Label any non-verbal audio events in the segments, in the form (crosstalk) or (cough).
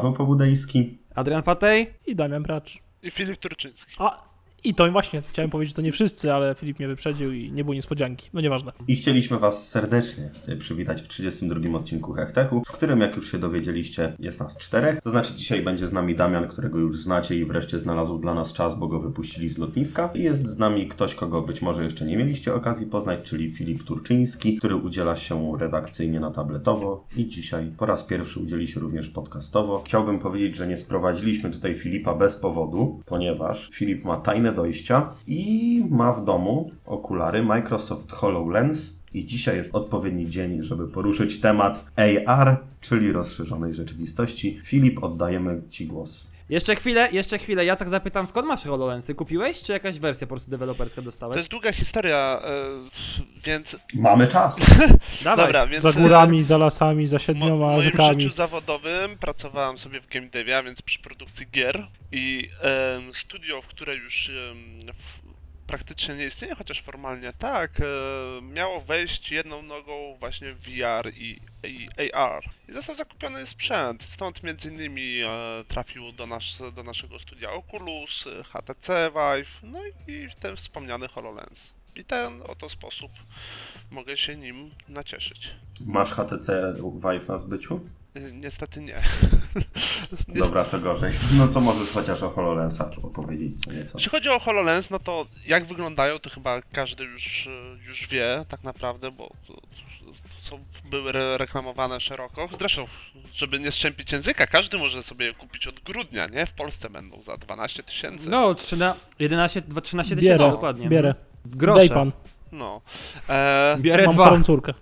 Paweł Pobudejski. Adrian Patej? I Damian Bracz. I Filip Turczyński. A, i to właśnie, chciałem powiedzieć, że to nie wszyscy, ale Filip mnie wyprzedził i nie było niespodzianki. No nieważne. I chcieliśmy Was serdecznie przywitać w 32 odcinku Hechtechu, w którym, jak już się dowiedzieliście, jest nas czterech. To znaczy, dzisiaj będzie z nami Damian, którego już znacie i wreszcie znalazł dla nas czas, bo go wypuścili z lotniska. I jest z nami ktoś, kogo być może jeszcze nie mieliście okazji poznać, czyli Filip Turczyński, który udziela się redakcyjnie na tabletowo i dzisiaj po raz pierwszy udzieli się również podcastowo. Chciałbym powiedzieć, że nie sprowadziliśmy tutaj Filipa bez powodu, ponieważ Filip ma tajne dojścia i ma w domu okulary Microsoft HoloLens. I dzisiaj jest odpowiedni dzień, żeby poruszyć temat AR, czyli rozszerzonej rzeczywistości. Filip, oddajemy Ci głos. Jeszcze chwilę, jeszcze chwilę. Ja tak zapytam, skąd masz HoloLensy? Kupiłeś, czy jakaś wersja po prostu deweloperska To dostałeś? jest długa historia, e, więc Mamy czas! (laughs) Dawaj. dobra, więc Za górami, za lasami, za mo- w siedmioma moim rzekami. życiu zawodowym pracowałem sobie w game devie, a więc przy produkcji gier i em, studio, w które już em, w, praktycznie nie istnieje, chociaż formalnie tak, e, miało wejść jedną nogą właśnie VR i, i AR. I został zakupiony sprzęt, stąd między innymi e, trafił do, nas, do naszego studia Oculus, HTC Vive, no i ten wspomniany HoloLens. I ten oto sposób mogę się nim nacieszyć. Masz HTC Vive na zbyciu? Y, Niestety nie. (laughs) Dobra, to gorzej. No co możesz chociaż o HoloLensach opowiedzieć co nieco? Jeśli chodzi o HoloLens, no to jak wyglądają, to chyba każdy już, y, już wie tak naprawdę, bo są, były re reklamowane szeroko. Zresztą, żeby nie strzępić języka, każdy może sobie je kupić od grudnia, nie? W Polsce będą za 12 tysięcy. No, 13, 11, 2, 13 tysięcy Bierę, dokładnie. bierę. Grosze. Daj pan, No. E, Bierę mam dwa. córkę.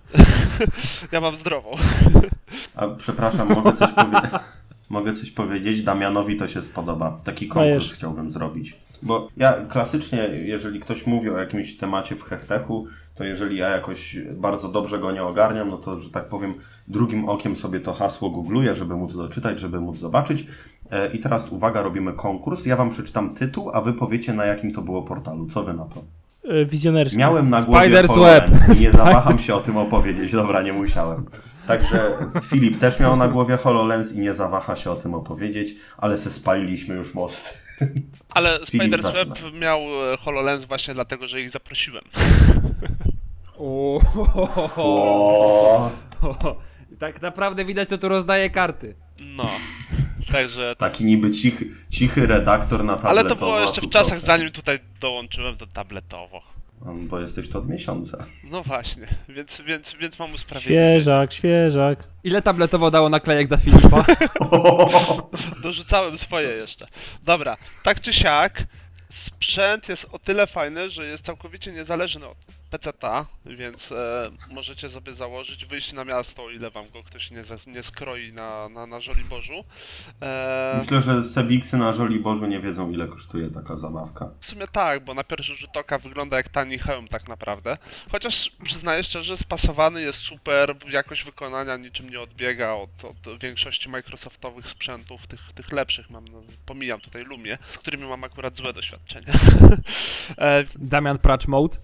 (laughs) ja mam zdrową. (laughs) A przepraszam, mogę coś powiedzieć? (laughs) Mogę coś powiedzieć? Damianowi to się spodoba. Taki konkurs Dajesz. chciałbym zrobić. Bo ja klasycznie, jeżeli ktoś mówi o jakimś temacie w hechtechu, to jeżeli ja jakoś bardzo dobrze go nie ogarniam, no to, że tak powiem, drugim okiem sobie to hasło googluję, żeby móc doczytać, żeby móc zobaczyć. E, I teraz uwaga, robimy konkurs. Ja wam przeczytam tytuł, a wy powiecie na jakim to było portalu. Co wy na to? E, Wizjonerski. Miałem na głowie Spider's Web. i nie (laughs) zawaham się o tym opowiedzieć. Dobra, nie musiałem. Także Filip też miał na głowie HoloLens i nie zawaha się o tym opowiedzieć, ale se spaliliśmy już most. Ale Spider's. Web miał e, HoloLens właśnie dlatego, że ich zaprosiłem. (laughs) O, Tak naprawdę widać, to tu rozdaje karty. No. Także (laughs) taki niby cichy, cichy redaktor na tabletowo. Ale to było jeszcze w czasach, zanim tutaj dołączyłem do tabletowo. Bo jesteś to od miesiąca. No właśnie, więc, więc, więc mam usprawiedliwienie. Świeżak, świeżak. Ile tabletowo dało naklejek za Filipa? (laughs) Dorzucałem swoje jeszcze. Dobra, tak czy siak, sprzęt jest o tyle fajny, że jest całkowicie niezależny od PC-ta, więc e, możecie sobie założyć, wyjść na miasto, o ile wam go ktoś nie, zas- nie skroi na, na, na Żoliborzu. E, Myślę, że Sebiksy na Żoliborzu nie wiedzą ile kosztuje taka zabawka. W sumie tak, bo na pierwszy rzut oka wygląda jak tani hełm tak naprawdę. Chociaż przyznaję szczerze, spasowany jest super, jakość wykonania niczym nie odbiega od, od większości Microsoftowych sprzętów, tych, tych lepszych mam, no, pomijam tutaj Lumie, z którymi mam akurat złe doświadczenia. (laughs) e, Damian Pracz Mode.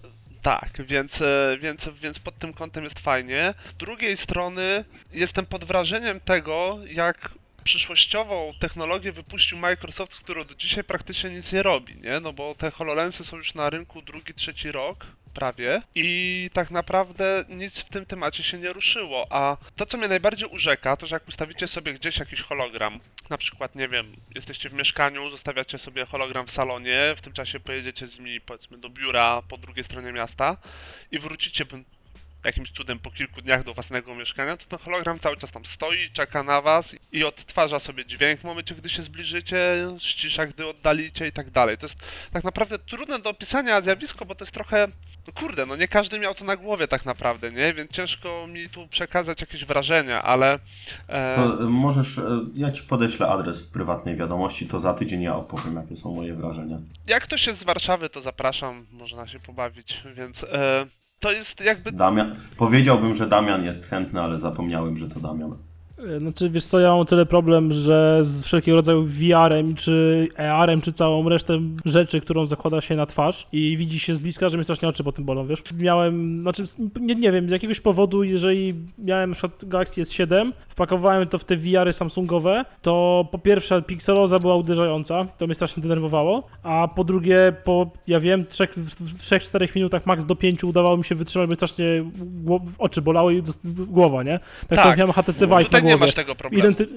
Tak, więc, e, więc, więc pod tym kątem jest fajnie. Z drugiej strony jestem pod wrażeniem tego, jak przyszłościową technologię wypuścił Microsoft, z którą do dzisiaj praktycznie nic nie robi, nie? No bo te HoloLensy są już na rynku drugi, trzeci rok, prawie, i tak naprawdę nic w tym temacie się nie ruszyło, a to, co mnie najbardziej urzeka, to, że jak ustawicie sobie gdzieś jakiś hologram, na przykład, nie wiem, jesteście w mieszkaniu, zostawiacie sobie hologram w salonie, w tym czasie pojedziecie z nimi, powiedzmy, do biura po drugiej stronie miasta i wrócicie jakimś cudem po kilku dniach do własnego mieszkania, to ten hologram cały czas tam stoi, czeka na was i odtwarza sobie dźwięk w momencie, gdy się zbliżycie, ścisza, gdy oddalicie i tak dalej. To jest tak naprawdę trudne do opisania zjawisko, bo to jest trochę no kurde, no nie każdy miał to na głowie tak naprawdę, nie? Więc ciężko mi tu przekazać jakieś wrażenia, ale... E, To y, możesz, y, ja ci podeślę adres w prywatnej wiadomości, to za tydzień ja opowiem, jakie są moje wrażenia. jak ktoś jest z Warszawy, to zapraszam, można się pobawić, więc... E, to jest jakby Damian, powiedziałbym, że Damian jest chętny, ale zapomniałem, że to Damian. E, Znaczy, wiesz co, ja mam o tyle problem, że z wszelkiego rodzaju VR-em, czy AR-em, czy całą resztę rzeczy, którą zakłada się na twarz i widzi się z bliska, że mnie strasznie oczy po tym bolą, wiesz. Miałem, znaczy, nie, nie wiem, z jakiegoś powodu, jeżeli miałem na przykład Galaxy S7, wpakowałem to w te VR-y Samsungowe, to po pierwsze pikseloza była uderzająca, to mnie strasznie denerwowało, a po drugie, po, ja wiem, 3-4 minutach, max do 5 udawało mi się wytrzymać, bo strasznie oczy bolały i głowa, nie? Tak, Tak. samo miałem HTC Vive Na nie głowie. masz tego problemu. Identy...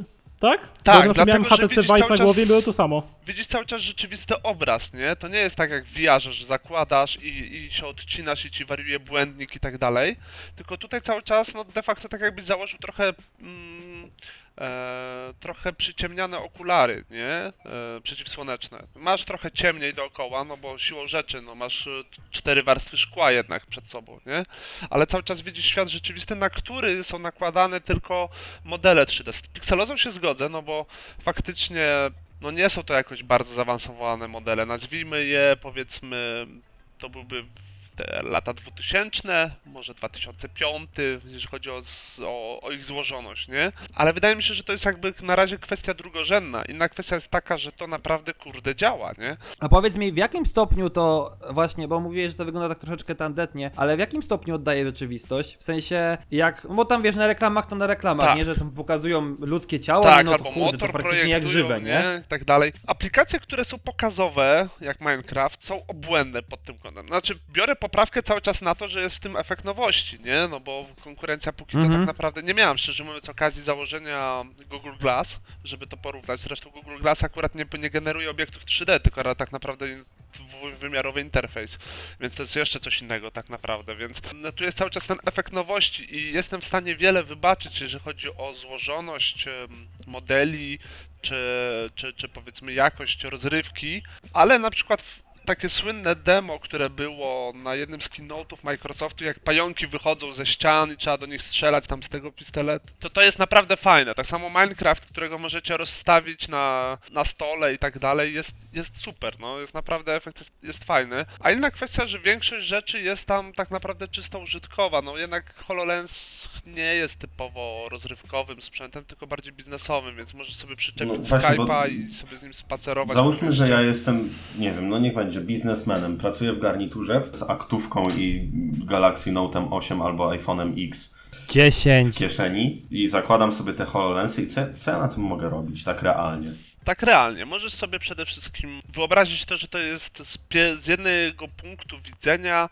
Tak? Tak, Bo, miałem dlatego, że HTC Vive na głowie, czas- było to samo. Widzisz cały czas rzeczywisty obraz, nie? To nie jest tak jak w VR, że zakładasz i, i się odcinasz i ci wariuje błędnik i tak dalej. Tylko tutaj cały czas, no de facto tak jakbyś założył trochę... Mm, E, trochę przyciemniane okulary, nie? E, przeciwsłoneczne. Masz trochę ciemniej dookoła, no bo siłą rzeczy, no masz e, cztery warstwy szkła jednak przed sobą, nie? Ale cały czas widzisz świat rzeczywisty, na który są nakładane tylko modele 3D. Z pikselozą się zgodzę, no bo faktycznie no nie są to jakoś bardzo zaawansowane modele. Nazwijmy je, powiedzmy, to byłby te lata 2000, może 2005, jeżeli chodzi o, o, o ich złożoność, nie? Ale wydaje mi się, że to jest jakby na razie kwestia drugorzędna. Inna kwestia jest taka, że to naprawdę kurde działa, nie? A powiedz mi, w jakim stopniu to właśnie, bo mówiłeś, że to wygląda tak troszeczkę tandetnie, ale w jakim stopniu oddaje rzeczywistość? W sensie, jak, bo tam wiesz, na reklamach to na reklamach, Tak. nie? Że tam pokazują ludzkie ciało, tak, no to albo kurde, to motor praktycznie jak żywe, nie? I tak dalej. Aplikacje, które są pokazowe, jak Minecraft, są obłędne pod tym kątem. Znaczy, biorę poprawkę cały czas na to, że jest w tym efekt nowości, nie? No bo konkurencja póki co Mhm. tak naprawdę nie miałam, szczerze mówiąc, okazji założenia Google Glass, żeby to porównać. Zresztą Google Glass akurat nie, nie generuje obiektów 3D, tylko tak naprawdę wymiarowy interfejs, więc to jest jeszcze coś innego tak naprawdę, więc no, tu jest cały czas ten efekt nowości i jestem w stanie wiele wybaczyć, jeżeli chodzi o złożoność modeli, czy, czy, czy powiedzmy jakość rozrywki, ale na przykład takie słynne demo, które było na jednym z keynote'ów Microsoftu, jak pająki wychodzą ze ścian i trzeba do nich strzelać tam z tego pistoletu, to to jest naprawdę fajne. Tak samo Minecraft, którego możecie rozstawić na, na stole i tak dalej, jest, jest super, no, jest naprawdę, efekt jest, jest fajny. A inna kwestia, że większość rzeczy jest tam tak naprawdę czysto użytkowa, no jednak HoloLens nie jest typowo rozrywkowym sprzętem, tylko bardziej biznesowym, więc możesz sobie przyczepić No Skype'a i sobie z nim spacerować. Załóżmy, że ja jestem, nie wiem, no niech będzie biznesmenem, pracuję w garniturze z aktówką i Galaxy Note 8 albo iPhone'em X w 10. kieszeni i zakładam sobie te HoloLensy i co, co ja na tym mogę robić, tak realnie? Tak realnie, możesz sobie przede wszystkim wyobrazić to, że to jest z, pie- z jednego punktu widzenia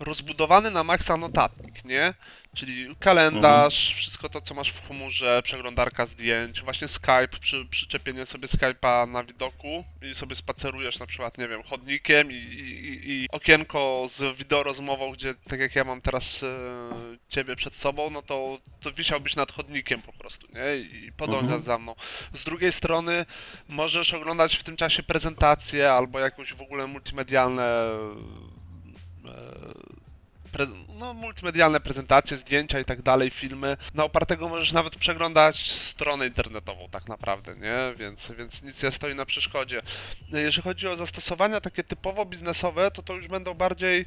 rozbudowany na maksa notatnik, nie? Czyli kalendarz, wszystko to, co masz w chmurze, przeglądarka zdjęć, właśnie Skype, przy, przyczepienie sobie Skype'a na widoku i sobie spacerujesz na przykład, nie wiem, chodnikiem i, i, i okienko z wideorozmową, gdzie tak jak ja mam teraz e, ciebie przed sobą, no to, to wisiałbyś nad chodnikiem po prostu, nie? I podążasz Mhm. za mną. Z drugiej strony możesz oglądać w tym czasie prezentacje albo jakąś w ogóle multimedialne pre, no, multimedialne prezentacje, zdjęcia i tak dalej, filmy. Na opartego możesz nawet przeglądać stronę internetową tak naprawdę, nie? Więc, więc nic nie stoi na przeszkodzie. Jeżeli chodzi o zastosowania takie typowo biznesowe, to to już będą bardziej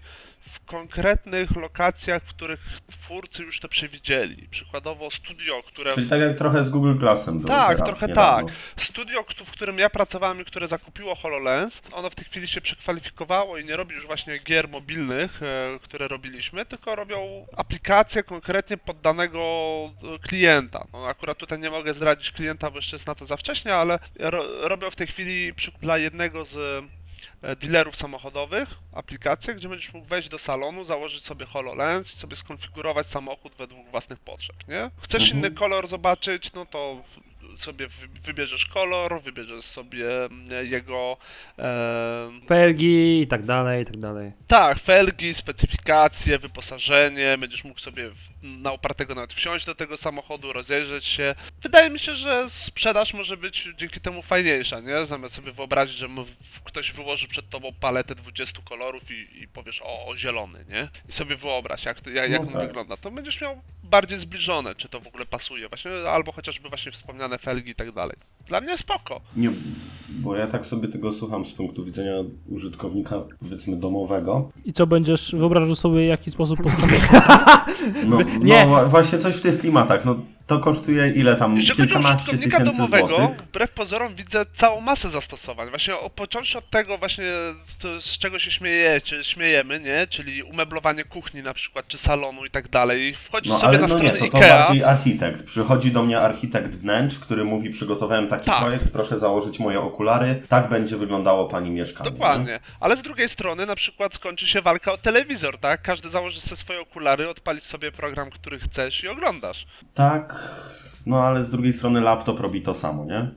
w konkretnych lokacjach, w których twórcy już to przewidzieli. Przykładowo studio, które Czyli tak jak trochę z Google Glassem było Tak, teraz, trochę niedawno. Studio, w którym ja pracowałem i które zakupiło HoloLens, ono w tej chwili się przekwalifikowało i nie robi już właśnie gier mobilnych, e, które robiliśmy, tylko robią aplikacje konkretnie pod danego e, klienta. No, akurat tutaj nie mogę zdradzić klienta, bo jeszcze jest na to za wcześnie, ale ro, robią w tej chwili dla jednego z dealerów samochodowych aplikację, gdzie będziesz mógł wejść do salonu, założyć sobie HoloLens i sobie skonfigurować samochód według własnych potrzeb, nie? Chcesz Mhm. inny kolor zobaczyć, no to sobie wy- wybierzesz kolor, wybierzesz sobie mm, jego e, Felgi i tak dalej, i tak dalej. tak, felgi, specyfikacje, wyposażenie, będziesz mógł sobie na opartego nawet wsiąść do tego samochodu, rozejrzeć się. Wydaje mi się, że sprzedaż może być dzięki temu fajniejsza, nie? Zamiast sobie wyobrazić, że ktoś wyłoży przed tobą paletę 20 kolorów i, i powiesz o, o zielony, nie? I sobie wyobraź, jak, to, jak, jak No on tak. wygląda. To będziesz miał bardziej zbliżone, czy to w ogóle pasuje, właśnie, albo chociażby właśnie wspomniane felgi i tak dalej. Dla mnie spoko. Nie, bo ja tak sobie tego słucham z punktu widzenia użytkownika, powiedzmy, domowego. I co będziesz, wyobrażasz sobie, w jaki sposób posprzątasz? (laughs) No, Nie. no właśnie coś w tych klimatach. No, To kosztuje ile tam? Jeśli chodzi o Kilkanaście użytkownika tysięcy domowego, złotych. wbrew pozorom widzę całą masę zastosowań. Właśnie o, począwszy od tego właśnie, to, z czego się śmiejecie, śmiejemy, nie? Czyli umeblowanie kuchni na przykład, czy salonu i tak dalej. Wchodzisz No sobie ale na no stronę nie, to, to IKEA. bardziej architekt. Przychodzi do mnie architekt wnętrz, który mówi, przygotowałem taki Tak. projekt, proszę założyć moje okulary, tak będzie wyglądało pani mieszkanie. nie? Dokładnie. Ale z drugiej strony na przykład skończy się walka o telewizor, tak? Każdy założy sobie swoje okulary, odpalić sobie program, który chcesz i oglądasz. Tak, no ale z drugiej strony laptop robi to samo, nie?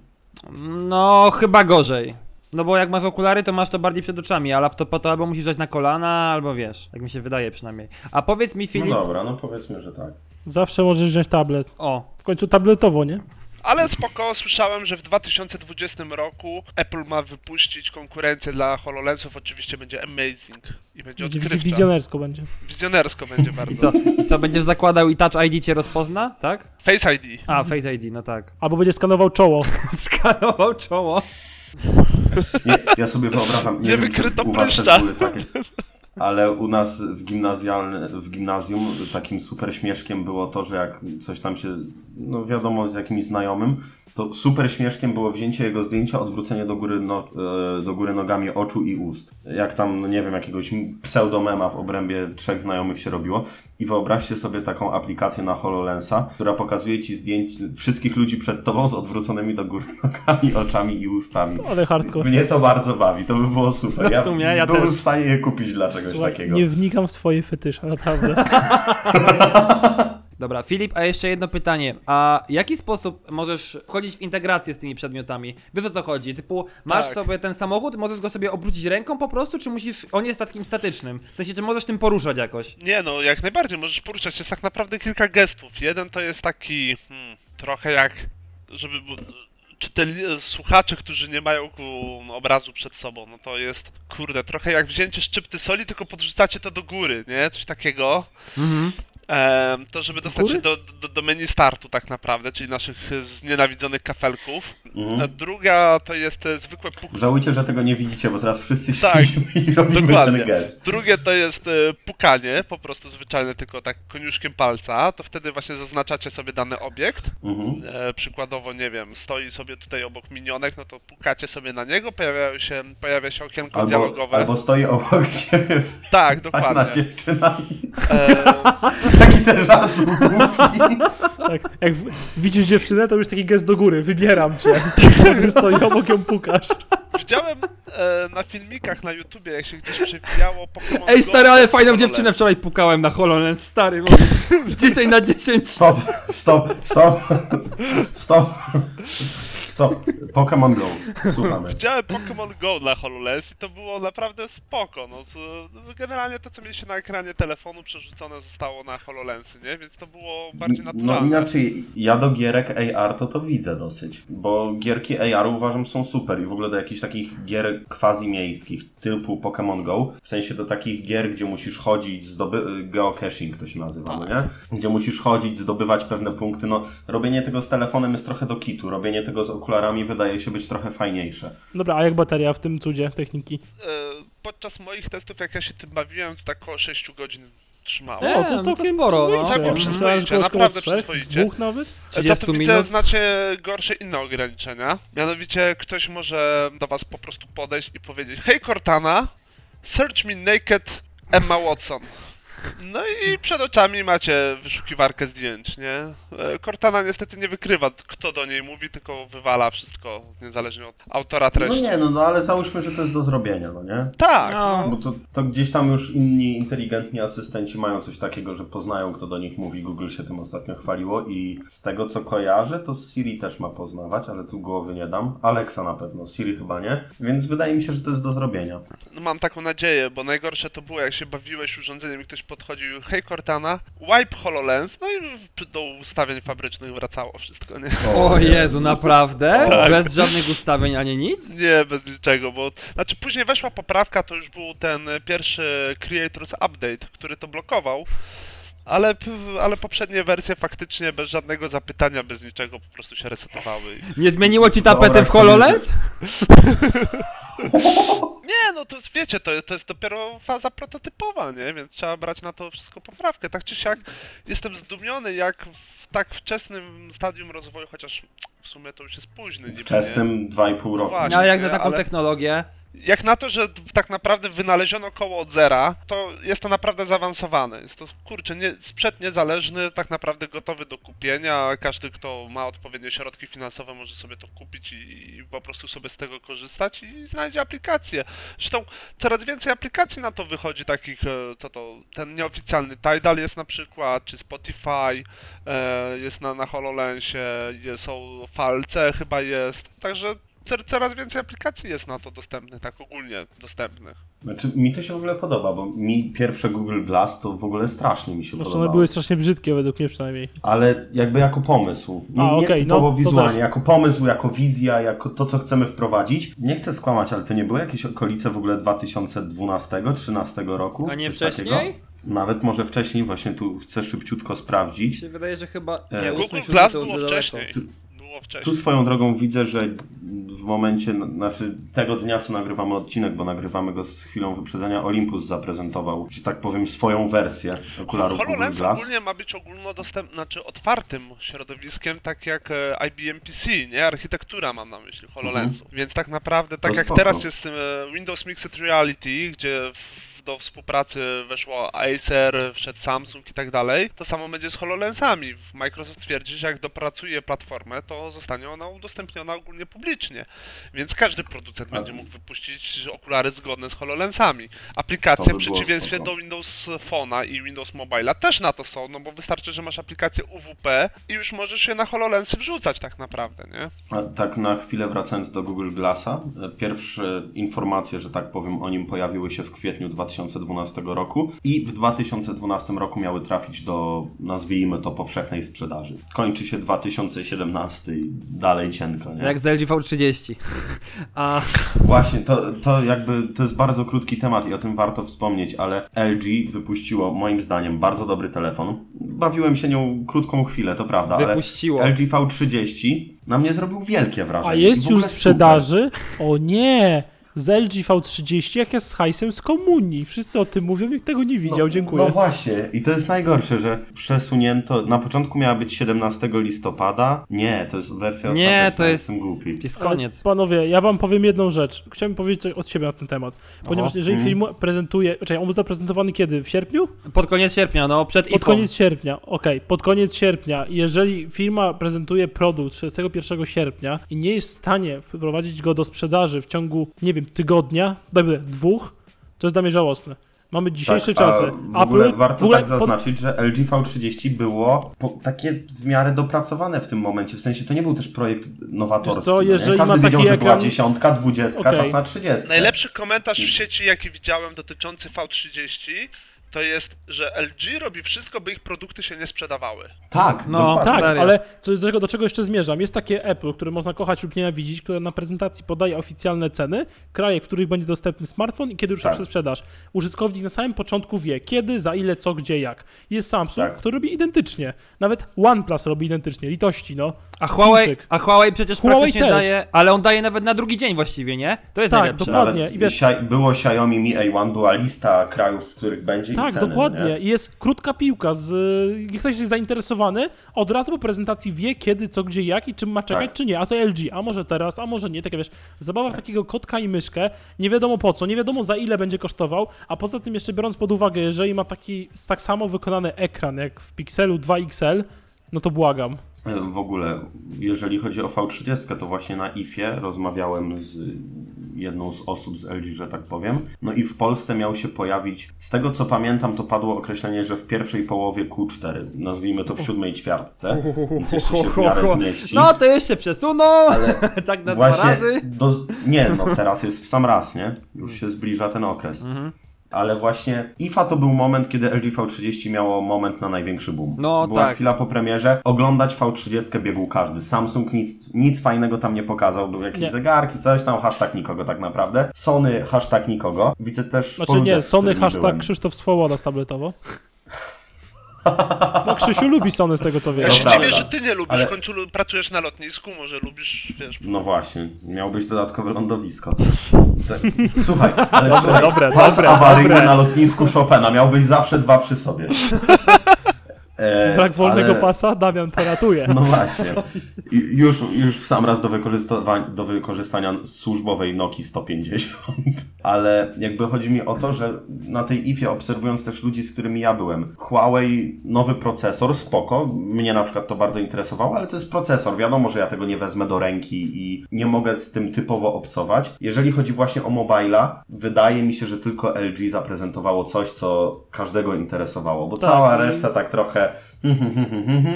No, chyba gorzej. No bo jak masz okulary, to masz to bardziej przed oczami, a laptopa to albo musisz dać na kolana, albo wiesz, tak mi się wydaje przynajmniej. A powiedz mi, No Filip... dobra, no powiedzmy, że tak. Zawsze możesz wziąć tablet. O, W końcu tabletowo, nie? Ale spoko, słyszałem, że w 2020 roku Apple ma wypuścić konkurencję dla HoloLensów, oczywiście będzie amazing i będzie odkrywcza. wizjonersko będzie. Wizjonersko będzie bardzo. i co, i co, będziesz zakładał i Touch ID cię rozpozna, tak? Face ID. A, Face ID, no tak. Albo będzie skanował czoło. (laughs) Skanował czoło. Nie, ja sobie wyobrażam, nie, Nie wiem, czy wykryto u was pryszcza. były takie, ale u nas w, w gimnazjum takim super śmieszkiem było to, że jak coś tam się, no wiadomo, z jakimś znajomym, to super śmieszkiem było wzięcie jego zdjęcia, odwrócenie do góry, no, e, do góry nogami oczu i ust. Jak tam, no nie wiem, jakiegoś pseudomema w obrębie trzech znajomych się robiło. I wyobraźcie sobie taką aplikację na HoloLensa, która pokazuje ci zdjęć wszystkich ludzi przed tobą z odwróconymi do góry (laughs) nogami, oczami i ustami. Ale hardcore. Mnie to bardzo bawi, to by było super. W sumie, ja byłbym też. w stanie je kupić dla czegoś Słuchaj, takiego. nie wnikam w twoje fetysze, naprawdę. (laughs) Dobra, Filip, a jeszcze jedno pytanie. A w jaki sposób możesz wchodzić w integrację z tymi przedmiotami? Wiesz o co chodzi? Typu, masz Tak. sobie ten samochód, możesz go sobie obrócić ręką po prostu, czy musisz. On jest takim statycznym. W sensie, czy możesz tym poruszać jakoś? Nie no, jak najbardziej możesz poruszać. Jest tak naprawdę kilka gestów. Jeden to jest taki hmm, trochę jak, żeby... bu- Czy te li- słuchacze, którzy nie mają ku, obrazu przed sobą, no to jest, kurde, trochę jak wzięcie szczypty soli, tylko podrzucacie to do góry, nie? Coś takiego. Mhm. To żeby dostać się do, do, do menu startu tak naprawdę, czyli naszych znienawidzonych kafelków. Mhm. druga to jest e, zwykłe puk... Żałujcie, że tego nie widzicie, bo teraz wszyscy Tak, siedzimy i robimy dokładnie. ten gest. Drugie to jest e, pukanie, po prostu zwyczajne, tylko tak koniuszkiem palca. To wtedy właśnie zaznaczacie sobie dany obiekt. Mhm. E, przykładowo, nie wiem, stoi sobie tutaj obok minionek, no to pukacie sobie na niego, pojawiają się, pojawia się okienko Albo, dialogowe. albo stoi obok ciebie Tak, (laughs) fajna dokładnie. dziewczyna i E, (laughs) taki ten żart był głupi. Tak, jak w- widzisz dziewczynę, to już taki gest do góry, wybieram cię. Potem stoi obok ją pukasz. widziałem e, na filmikach na YouTubie, jak się gdzieś przewijało Pokémon Ej, Go stary, ale fajną dziewczynę wczoraj pukałem na HoloLens, stary, mówię. (laughs) 10 na 10. Stop, stop, stop, stop, stop. Pokémon Go, słuchamy. Widziałem Pokémon Go na HoloLens i to było naprawdę spoko. No, z- generalnie to, co mieliście na ekranie telefonu, przerzucone zostało na HoloLensy, nie? Więc to było bardziej No naturalne. inaczej, ja do gierek AR to to widzę dosyć, bo gierki AR uważam są super i w ogóle do jakichś takich gier quasi miejskich typu Pokémon Go, w sensie do takich gier, gdzie musisz chodzić, zdoby... geocaching to się nazywa, no nie? Gdzie musisz chodzić, zdobywać pewne punkty, no robienie tego z telefonem jest trochę do kitu, robienie tego z okularami wydaje się być trochę fajniejsze. Dobra, a jak bateria w tym cudzie techniki? E, podczas moich testów, jak ja się tym bawiłem, to tak około 6 godzin trzymało. O, to całkiem sporo, no. Całkiem Myślałem, przyzwoicie, naprawdę przyzwoicie. Dwóch nawet? Za 30 to widzę minut. znacznie gorsze inne ograniczenia. Mianowicie ktoś może do was po prostu podejść i powiedzieć Hej Cortana, search me naked Emma Watson. No i przed oczami macie wyszukiwarkę zdjęć, nie? E, Cortana niestety nie wykrywa, kto do niej mówi, tylko wywala wszystko, niezależnie od autora No treści. nie, no, no ale załóżmy, że to jest do zrobienia, no nie? Tak, No. Bo to, to gdzieś tam już inni inteligentni asystenci mają coś takiego, że poznają, kto do nich mówi. Google się tym ostatnio chwaliło i z tego co kojarzę, to Siri też ma poznawać, ale tu głowy nie dam. Alexa na pewno, Siri chyba nie. Więc wydaje mi się, że to jest do zrobienia. No mam taką nadzieję, bo najgorsze to było, jak się bawiłeś urządzeniem i ktoś podchodził, hej Cortana, wipe HoloLens, no i do ustawień fabrycznych wracało wszystko, nie? O Jezu, naprawdę? Tak. Bez żadnych ustawień ani nic? Nie, bez niczego, bo... Znaczy później weszła poprawka, to już był ten pierwszy Creators Update, który to blokował, ale, ale poprzednie wersje faktycznie bez żadnego zapytania, bez niczego po prostu się resetowały. i- Nie zmieniło ci tapety Wyobraź w sobie, HoloLens? (laughs) Nie, no to wiecie, to, to jest dopiero faza prototypowa, nie? Więc trzeba brać na to wszystko poprawkę. Tak czy siak jestem zdumiony, jak w tak wczesnym stadium rozwoju, chociaż w sumie to już jest późny niby? Wczesnym 2,5 roku. Właśnie. Ale jak na taką ale- technologię, Jak na to, że tak naprawdę wynaleziono koło od zera, to jest to naprawdę zaawansowane. Jest to, kurczę, nie, sprzęt niezależny, tak naprawdę gotowy do kupienia. Każdy, kto ma odpowiednie środki finansowe, może sobie to kupić i, i po prostu sobie z tego korzystać i znajdzie aplikację. Zresztą coraz więcej aplikacji na to wychodzi, takich, e, co to, ten nieoficjalny Tidal jest na przykład, czy Spotify, e, jest na, na HoloLensie, jest, są VLC chyba jest, także coraz więcej aplikacji jest na to dostępnych, tak ogólnie dostępnych. Znaczy, mi to się w ogóle podoba, bo mi pierwsze Google Glass to w ogóle strasznie mi się Zresztą podobało. one były strasznie brzydkie, według mnie przynajmniej. Ale jakby jako pomysł. Nie, A, nie okej, typowo no, wizualnie, jako pomysł, jako wizja, jako to, co chcemy wprowadzić. Nie chcę skłamać, ale to nie były jakieś okolice w ogóle 2012-2013 roku? A nie wcześniej? takiego? Nawet może wcześniej, właśnie tu chcę szybciutko sprawdzić. mi się wydaje, że chyba... E, Nie, Google Glass to już było wcześniej. Tu swoją drogą widzę, że w momencie, znaczy tego dnia, co nagrywamy odcinek, bo nagrywamy go z chwilą wyprzedzenia, Olympus zaprezentował, że tak powiem, swoją wersję okularów Google HoloLens Glass. ogólnie ma być ogólnodostępnym, znaczy otwartym środowiskiem, tak jak e, IBM PC, nie? Architektura mam na myśli HoloLensu. Więc tak naprawdę, tak Mhm. To jak spoko. teraz jest e, Windows Mixed Reality, gdzie w, do współpracy weszło Acer, wszedł Samsung i tak dalej, to samo będzie z HoloLensami. Microsoft twierdzi, że jak dopracuje platformę, to zostanie ona udostępniona ogólnie publicznie. Więc każdy producent będzie mógł wypuścić okulary zgodne z HoloLensami. Aplikacje by w było przeciwieństwie spoko. do Windows Phone'a i Windows Mobile'a też na to są, no bo wystarczy, że masz aplikację UWP i już możesz je na HoloLensy wrzucać tak naprawdę, nie? A tak na chwilę wracając do Google Glassa, e, pierwsze informacje, że tak powiem, o nim pojawiły się w kwietniu 2012 roku i w 2012 roku miały trafić do, nazwijmy to, powszechnej sprzedaży. Kończy się 2017 i dalej cienko, nie? Jak z LG V30. (laughs) A Właśnie, to, to jakby to jest bardzo krótki temat i o tym warto wspomnieć, ale LG wypuściło moim zdaniem bardzo dobry telefon. Bawiłem się nią krótką chwilę, to prawda, Wypuściło. ale LG V30 na mnie zrobił wielkie wrażenie. A jest już w sprzedaży? O nie! Z LG V30 jak jest z hajsem z komunii. Wszyscy o tym mówią, nikt tego nie widział, No, dziękuję. No właśnie, i to jest najgorsze, że przesunięto. Na początku miała być 17 listopada. Nie, to jest wersja Nie, ostateczna, to jest- jestem głupi. jest Ale koniec. Panowie, ja wam powiem jedną rzecz. Chciałbym powiedzieć coś od siebie na ten temat. Ponieważ Oho. jeżeli Mhm. film prezentuje, czekaj, on był zaprezentowany kiedy? W sierpniu? Pod koniec sierpnia, no, przed Pod koniec sierpnia, okej, pod koniec sierpnia. Jeżeli firma prezentuje produkt 31 sierpnia i nie jest w stanie wprowadzić go do sprzedaży w ciągu, nie wiem, tygodnia, dobra, dwóch, to jest dla mnie żałosne. Mamy dzisiejsze Tak, a czasy. W ogóle warto w ogóle tak zaznaczyć, że LG V30 było po, takie w miarę dopracowane w tym momencie. W sensie to nie był też projekt nowatorski. Wiesz co, no jeżeli Każdy ma wiedział, taki że była ekran- dziesiątka, dwudziestka, Okej. czas na trzydziestkę. Najlepszy komentarz w sieci, jaki widziałem dotyczący V30, to jest, że LG robi wszystko, by ich produkty się nie sprzedawały. Tak, No, dokładnie. Tak, Serio? ale co, do, czego, do czego jeszcze zmierzam? Jest takie Apple, które można kochać lub nienawidzić, które na prezentacji podaje oficjalne ceny, kraje, w których będzie dostępny smartfon i kiedy rusza Tak. przez sprzedaż. Użytkownik na samym początku wie, kiedy, za ile, co, gdzie, jak. Jest Samsung, Tak. który robi identycznie. Nawet OnePlus robi identycznie, litości, no. A Huawei, Chińczyk. a Huawei przecież Huawei praktycznie też. daje, ale on daje nawet na drugi dzień właściwie, nie? To jest Tak, najlepsze. dokładnie. I wiesz- było Xiaomi Mi A1, była lista krajów, w których będzie i Tak, ceny, dokładnie. Nie? Jest krótka piłka. Z, jak ktoś jest zainteresowany, od razu po prezentacji wie, kiedy, co, gdzie, jak i czym ma czekać, Tak. czy nie. A to LG, a może teraz, a może nie. Takie wiesz, zabawa w takiego kotka i myszkę, nie wiadomo po co, nie wiadomo za ile będzie kosztował, a poza tym jeszcze biorąc pod uwagę, jeżeli ma taki tak samo wykonany ekran jak w Pixelu 2XL, no to błagam. W ogóle, jeżeli chodzi o V30, to właśnie na IFie rozmawiałem z jedną z osób z LG, że tak powiem. No i w Polsce miał się pojawić, z tego co pamiętam, to padło określenie, że w pierwszej połowie Q4, nazwijmy to w siódmej ćwiartce, więc jeszcze się w miarę (laughs) zmieści. No to jeszcze przesunął, (laughs) tak na dwa Właśnie, razy. do, nie, no teraz jest w sam raz, nie? Już się zbliża ten okres. Mhm. Ale właśnie IFA to był moment, kiedy LG V30 miało moment na największy boom. No, Była tak. chwila po premierze, oglądać V30 biegł każdy. Samsung nic, nic fajnego tam nie pokazał, były jakieś Nie. zegarki, coś tam, hashtag nikogo tak naprawdę. Sony, hashtag nikogo. Widzę też Znaczy nie, Sony hashtag byłem. Krzysztof Swoboda tabletowo. No Krzysiu lubi Sony z tego co Ja wiem. się prawda. dziwię, że ty nie lubisz, Ale- w końcu lu- pracujesz na lotnisku, może lubisz, wiesz... No właśnie, miał być dodatkowe lądowisko. Te- Słuchaj, ale słuchaj, dobre, pas dobre, awaryjny dobre. na lotnisku Chopina, miał być zawsze dwa przy sobie. E, Brak wolnego ale- pasa, Damian to ratuje. No właśnie. Już, już w sam raz do, do wykorzystania służbowej Nokii 150. Ale jakby chodzi mi o to, że na tej IFie obserwując też ludzi, z którymi ja byłem, Huawei, nowy procesor, spoko. Mnie na przykład to bardzo interesowało, ale to jest procesor. Wiadomo, że ja tego nie wezmę do ręki i nie mogę z tym typowo obcować. Jeżeli chodzi właśnie o mobila, wydaje mi się, że tylko LG zaprezentowało coś, co każdego interesowało, bo Tak. cała reszta tak trochę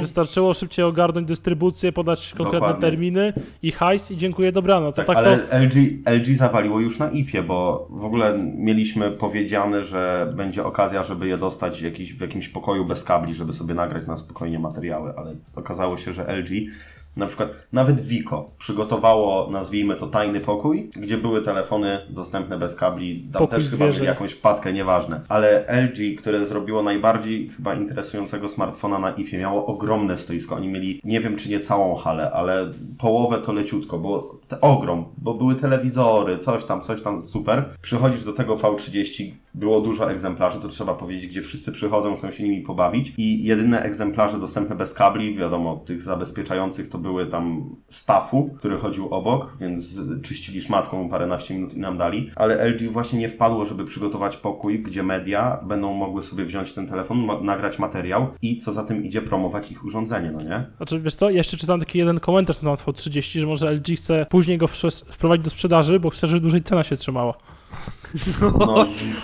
Wystarczyło szybciej ogarnąć dystrybucję, podać konkretne Dokładnie. terminy i hajs i dziękuję, dobranoc. Tak, tak ale to LG, LG zawaliło już na IFie, bo w ogóle mieliśmy powiedziane, że będzie okazja, żeby je dostać jakiś, w jakimś pokoju bez kabli, żeby sobie nagrać na spokojnie materiały, ale okazało się, że LG, na przykład nawet Vico przygotowało, nazwijmy to tajny pokój, gdzie były telefony dostępne bez kabli, tam Pokój też chyba zwierzę. mieli jakąś wpadkę, nieważne. Ale LG, które zrobiło najbardziej chyba interesującego smartfona na IFie, miało ogromne stoisko. Oni mieli, nie wiem czy nie całą halę, ale połowę to leciutko, bo ogrom, bo były telewizory, coś tam, coś tam, super. Przychodzisz do tego V30, było dużo egzemplarzy, to trzeba powiedzieć, gdzie wszyscy przychodzą, chcą się nimi pobawić i jedyne egzemplarze dostępne bez kabli, wiadomo, tych zabezpieczających to były tam stafu, który chodził obok, więc czyścili szmatką paręnaście minut i nam dali, ale LG właśnie nie wpadło, żeby przygotować pokój, gdzie media będą mogły sobie wziąć ten telefon, nagrać materiał i co za tym idzie, promować ich urządzenie, no nie? Znaczy, wiesz co, jeszcze czytam taki jeden komentarz na temat V30, że może LG chce później go wprowadzić do sprzedaży, bo chce, żeby dłużej cena się trzymała.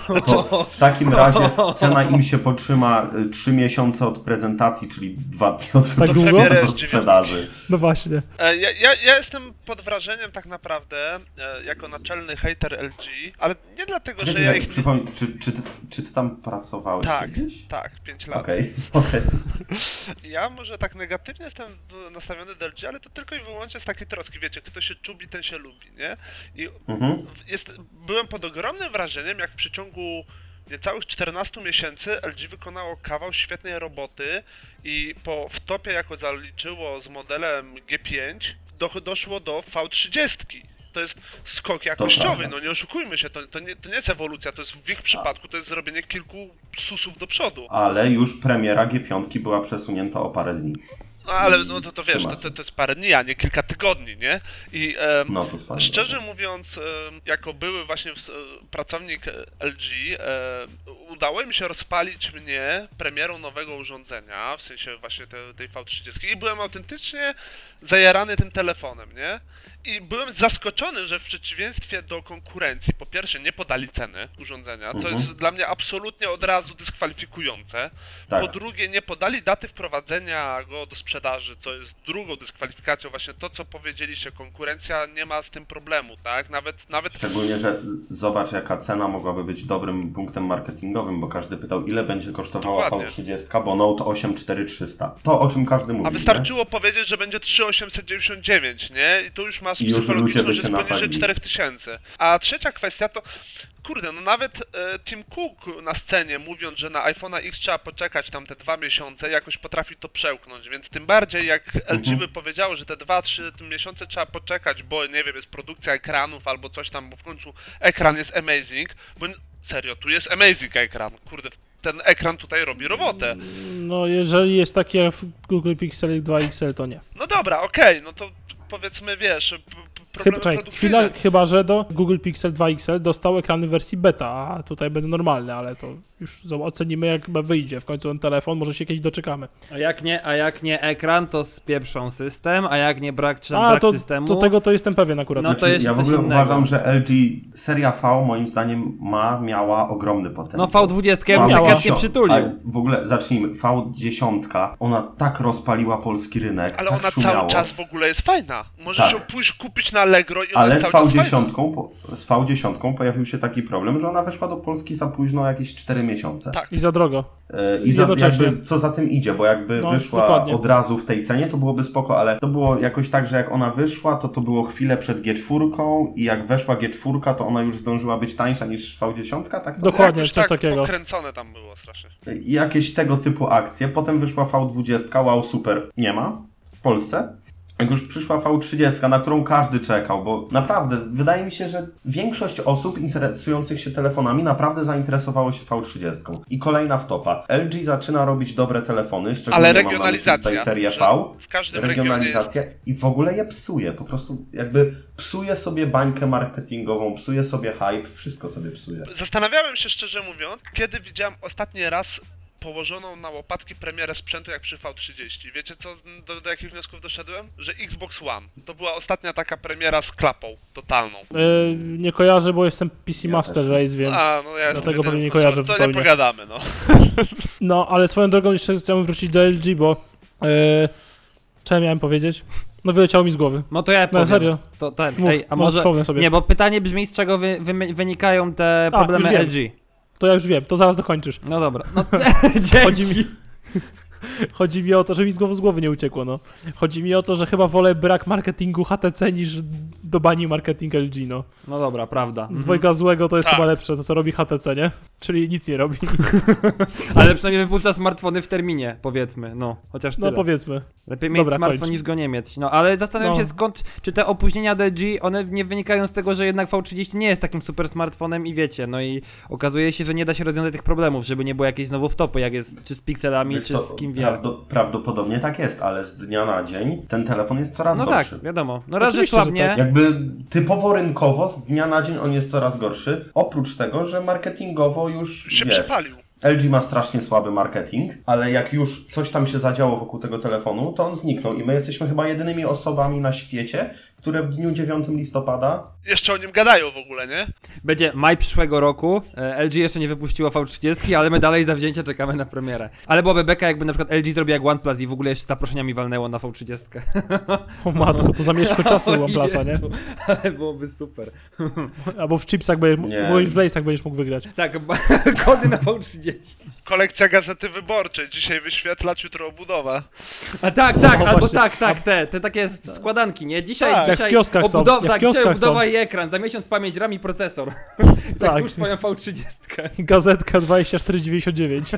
No, to w takim razie cena im się potrzyma 3 miesiące od prezentacji, czyli 2 dni od Tak premiery sprzedaży. No właśnie. E, Ja, ja, ja jestem pod wrażeniem tak naprawdę, e, jako naczelny hater LG, ale nie dlatego, Czekaj, że ja ich... nie- przypomnij, czy, czy, ty, czy ty tam pracowałeś Tak, gdzieś? tak, 5 lat. Okej, okej. (laughs) Ja może tak negatywnie jestem nastawiony do LG, ale to tylko i wyłącznie z takiej troski, wiecie, kto się czubi, ten się lubi, nie? I Mhm. jest, byłem pod ogromnym wrażeniem, jak w przeciągu niecałych 14 miesięcy LG wykonało kawał świetnej roboty i po wtopie, jako zaliczyło z modelem G5, do, doszło do V30. To jest skok jakościowy, no nie oszukujmy się, to, to, nie, to nie jest ewolucja, to jest w ich przypadku to jest zrobienie kilku susów do przodu. Ale już premiera G5 była przesunięta o parę dni. No ale no to, to wiesz, to, to, to jest parę dni, a nie kilka tygodni, nie? I em, No to szczerze mówiąc, em, jako były właśnie w, pracownik e, LG, e, udało mi się rozpalić mnie premierą nowego urządzenia, w sensie właśnie te, tej V30 i byłem autentycznie zajarany tym telefonem, nie? I byłem zaskoczony, że w przeciwieństwie do konkurencji, po pierwsze nie podali ceny urządzenia, co Mhm. jest dla mnie absolutnie od razu dyskwalifikujące. Tak. Po drugie, nie podali daty wprowadzenia go do sprzedaży, co jest drugą dyskwalifikacją. Właśnie to, co powiedzieliście, konkurencja nie ma z tym problemu, tak? Nawet, nawet Szczególnie, że zobacz jaka cena mogłaby być dobrym punktem marketingowym, bo każdy pytał ile będzie kosztowała Dokładnie. V30, bo Note 8 4300. To o czym każdy mówi. A wystarczyło powiedzieć, że będzie 3899, nie? I tu już masz I już ludzie psychologiczną, że poniżej napalili. 4000. A trzecia kwestia to, kurde, no nawet e, Tim Cook na scenie mówiąc, że na iPhone'a X trzeba poczekać tam te dwa miesiące, jakoś potrafi to przełknąć, więc tym bardziej jak LG Mhm. by powiedziało, że te 2-3 miesiące trzeba poczekać, bo nie wiem, jest produkcja ekranów albo coś tam, bo w końcu ekran jest amazing, bo serio, tu jest amazing ekran, kurde, ten ekran tutaj robi robotę. No jeżeli jest taki jak w Google Pixel 2 XL, to nie. No dobra, okej, no to powiedzmy, wiesz, Chyba, czekaj, chwila, chyba, że do Google Pixel 2 XL dostał ekrany w wersji beta, a tutaj będą normalne, ale to już ocenimy jak chyba wyjdzie. W końcu ten telefon, może się kiedyś doczekamy. A jak nie, a jak nie ekran, to spieprzą system, a jak nie brak, czy tam A, brak to, systemu... to tego to jestem pewien akurat. No to Znaczy, jeszcze ja w ogóle innego. uważam, że LG seria V moim zdaniem ma, miała ogromny potencjał. No V20 ja bym Miała. se chętnie A przytulił. w ogóle zacznijmy. V10, ona tak rozpaliła polski rynek, Ale tak ona szumiało. cały czas w ogóle jest fajna. Możesz Tak. ją pójść kupić na Allegro i Ale z cały czas fajna. V10, po, z V10 pojawił się taki problem, że ona weszła do Polski za późno jakieś 4 miesiące. Tak. I za drogo. E, I za, jakby, co za tym idzie, bo jakby No, wyszła dokładnie. od razu w tej cenie, to byłoby spoko, ale to było jakoś tak, że jak ona wyszła, to to było chwilę przed G4 i jak weszła G4, to ona już zdążyła być tańsza niż V10, tak? To Dokładnie, coś tak takiego. pokręcone tam było strasznie. jakieś tego typu akcje. Potem wyszła V20, wow, super, nie ma w Polsce. Jak już przyszła V30, na którą każdy czekał, bo naprawdę wydaje mi się, że większość osób interesujących się telefonami naprawdę zainteresowało się V30. I kolejna wtopa. LG zaczyna robić dobre telefony, szczególnie Ale mam regionalizacja. tutaj serię V. W każdym regionie jest... Regionalizacja i w ogóle je psuje. Po prostu jakby psuje sobie bańkę marketingową, psuje sobie hype, wszystko sobie psuje. Zastanawiałem się szczerze mówiąc, kiedy widziałem ostatni raz położoną na łopatki premierę sprzętu jak przy V30. Wiecie co, do, do jakich wniosków doszedłem? Że Xbox One to była ostatnia taka premiera z klapą totalną. E, nie kojarzę, bo jestem PC Ja Master. Race, więc... A, no ja jestem dlatego pewnie nie kojarzę To zupełnie. nie pogadamy, no. (laughs) No, ale swoją drogą jeszcze chciałem wrócić do LG, bo... E, co ja miałem powiedzieć? No wyleciało mi z głowy. No to ja No powiem. serio. To ten, Mów, ej, a może może... wspomnę sobie. Nie, bo pytanie brzmi, z czego wy, wy, wynikają te A, problemy już wiem. LG. To ja już wiem, to zaraz dokończysz. No dobra. (laughs) No, (laughs) Chodzi mi... Chodzi mi o to, że mi z głowy, z głowy nie uciekło, no. Chodzi mi o to, że chyba wolę brak marketingu HTC niż dobani marketing LG, no. no dobra, prawda. Z Mhm. dwojga złego to jest Tak. chyba lepsze, to co robi HTC, nie? Czyli nic nie robi. (laughs) Ale przynajmniej wypuszcza smartfony w terminie, powiedzmy. No, chociaż tyle. No powiedzmy. Lepiej mieć Dobra, smartfon kończ. niż go nie mieć. No ale zastanawiam No. się skąd, czy te opóźnienia od LG, one nie wynikają z tego, że jednak V30 nie jest takim super smartfonem i wiecie, no i okazuje się, że nie da się rozwiązać tych problemów, żeby nie było jakiejś znowu wtopy, jak jest czy z pikselami, Wiesz czy co, z kim wie. prawdo, prawdopodobnie tak jest, ale z dnia na dzień ten telefon jest coraz No tak, gorszy. wiadomo. No raz, że Oczywiście, że słabnie. tak. Jakby typowo rynkowo z dnia na dzień on jest coraz gorszy. Oprócz tego, że marketingowo już Się wiesz, przepalił. LG ma strasznie słaby marketing, ale jak już coś tam się zadziało wokół tego telefonu, to on zniknął i my jesteśmy chyba jedynymi osobami na świecie, które w dniu 9 listopada Jeszcze o nim gadają w ogóle, nie? Będzie maj przyszłego roku. e, LG jeszcze nie wypuściło V30, ale my dalej za wzięcie czekamy na premierę. Ale byłaby beka, jakby na przykład LG zrobił jak OnePlus i w ogóle jeszcze zaproszeniami walnęło na V30. O matko, to zamieszkły czasy u (laughs) O OnePlusa, nie? Ale byłoby super. Albo w chipsach będziesz, w Lace'ach będziesz mógł wygrać. Tak, (laughs) kody na V30. Kolekcja Gazety Wyborczej. Dzisiaj wyświetlacz, jutro obudowa. A tak, tak, No albo właśnie. tak, tak, te, te takie składanki, nie? Dzisiaj, Tak. dzisiaj Jak w kioskach są, obudowa, jak w tak, dzisiaj kioskach obudowa są. i ekran, za miesiąc pamięć RAM i procesor. (laughs) tak, Tak. już swoją V30. Gazetka 2499. (laughs)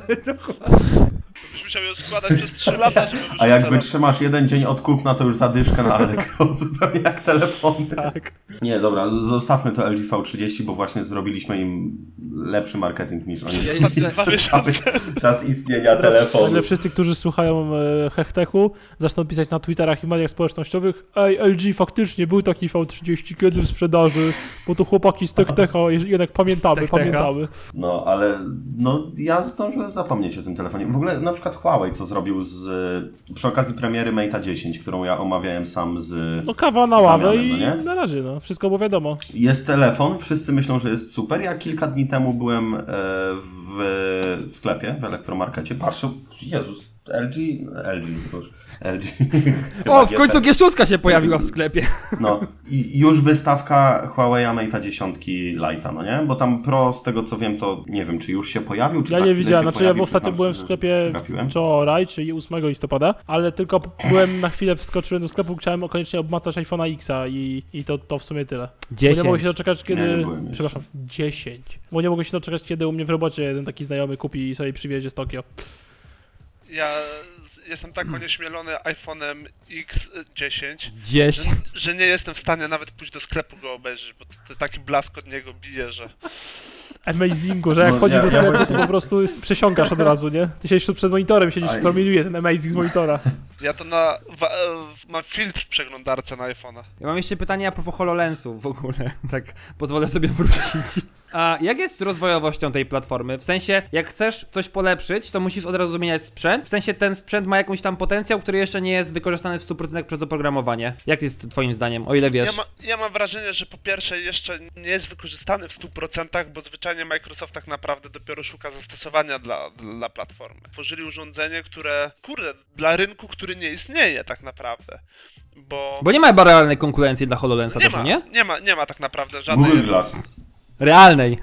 Byś musiał ją składać przez 3 lata, żeby A jak wyrzucała. wytrzymasz jeden dzień od kupna, to już zadyszkę na (laughs) Allegro, zupełnie jak telefony. Tak. Nie, dobra, zostawmy to LG V30, bo właśnie zrobiliśmy im lepszy marketing niż oni. Ja. (laughs) Czas istnienia Teraz telefonu. nagle wszyscy, którzy słuchają e, Hechtechu, zaczną pisać na Twitterach i mediach społecznościowych Ej, LG faktycznie był taki V30 kiedy w sprzedaży, bo to chłopaki z Techtecha jednak pamiętamy, pamiętamy. No, ale no, ja zdążyłem zapomnieć o tym telefonie. W ogóle na przykład Huawei, co zrobił z, przy okazji premiery Mate'a 10, którą ja omawiałem sam z... No kawa na ławę i no nie? na razie, no. Wszystko było wiadomo. Jest telefon, wszyscy myślą, że jest super. Ja kilka dni temu byłem e, w sklepie, w elektromarkecie, patrzę, Jezus, LG, LG już, LG. (laughs) O, w końcu GT. G6 się pojawiła w sklepie. (laughs) No, i już wystawka Huawei Mate'a 10 Lite'a, no nie? Bo tam Pro, z tego co wiem, to nie wiem, czy już się pojawił, czy Ja nie widziałem, znaczy ja w ostatnio byłem w sklepie wczoraj, czyli 8 listopada, ale tylko byłem na chwilę, wskoczyłem do sklepu, chciałem koniecznie obmacać iPhone'a Xa i, i to, to w sumie tyle. Bo nie mogę się doczekać, kiedy... Nie, nie. Przepraszam, 10. Bo nie mogę się doczekać, kiedy u mnie w robocie jeden taki znajomy kupi i sobie przywiezie z Tokio. Ja jestem tak onieśmielony iPhone'em X10, 10. że, że nie jestem w stanie nawet pójść do sklepu go obejrzeć, bo t- taki blask od niego bije, że... Amazingu, że jak No, wchodzisz ja- do ja sklepu, to po prostu jest, przesiąkasz od razu, nie? Ty siedzisz tu przed monitorem, siedzisz A i i- promieniuje ten Amazing z monitora. Ja to na... Wa, e, mam filtr w przeglądarce na iPhone'a. Ja mam jeszcze pytanie a propos HoloLensów w ogóle. (laughs) Tak, pozwolę sobie wrócić. A jak jest z rozwojowością tej platformy? W sensie, jak chcesz coś polepszyć, to musisz od razu zmieniać sprzęt. W sensie, ten sprzęt ma jakąś tam potencjał, który jeszcze nie jest wykorzystany w 100% przez oprogramowanie. Jak jest twoim zdaniem, o ile wiesz? Ja, ma, ja mam wrażenie, że po pierwsze jeszcze nie jest wykorzystany w 100%, bo zwyczajnie Microsoft tak naprawdę dopiero szuka zastosowania dla, dla platformy. Tworzyli urządzenie, które, kurde, dla rynku, który nie istnieje tak naprawdę. Bo, Bo nie ma chyba realnej konkurencji dla HoloLensa nie, też, ma, nie? nie ma, nie ma tak naprawdę żadnej Google Glass. Realnej.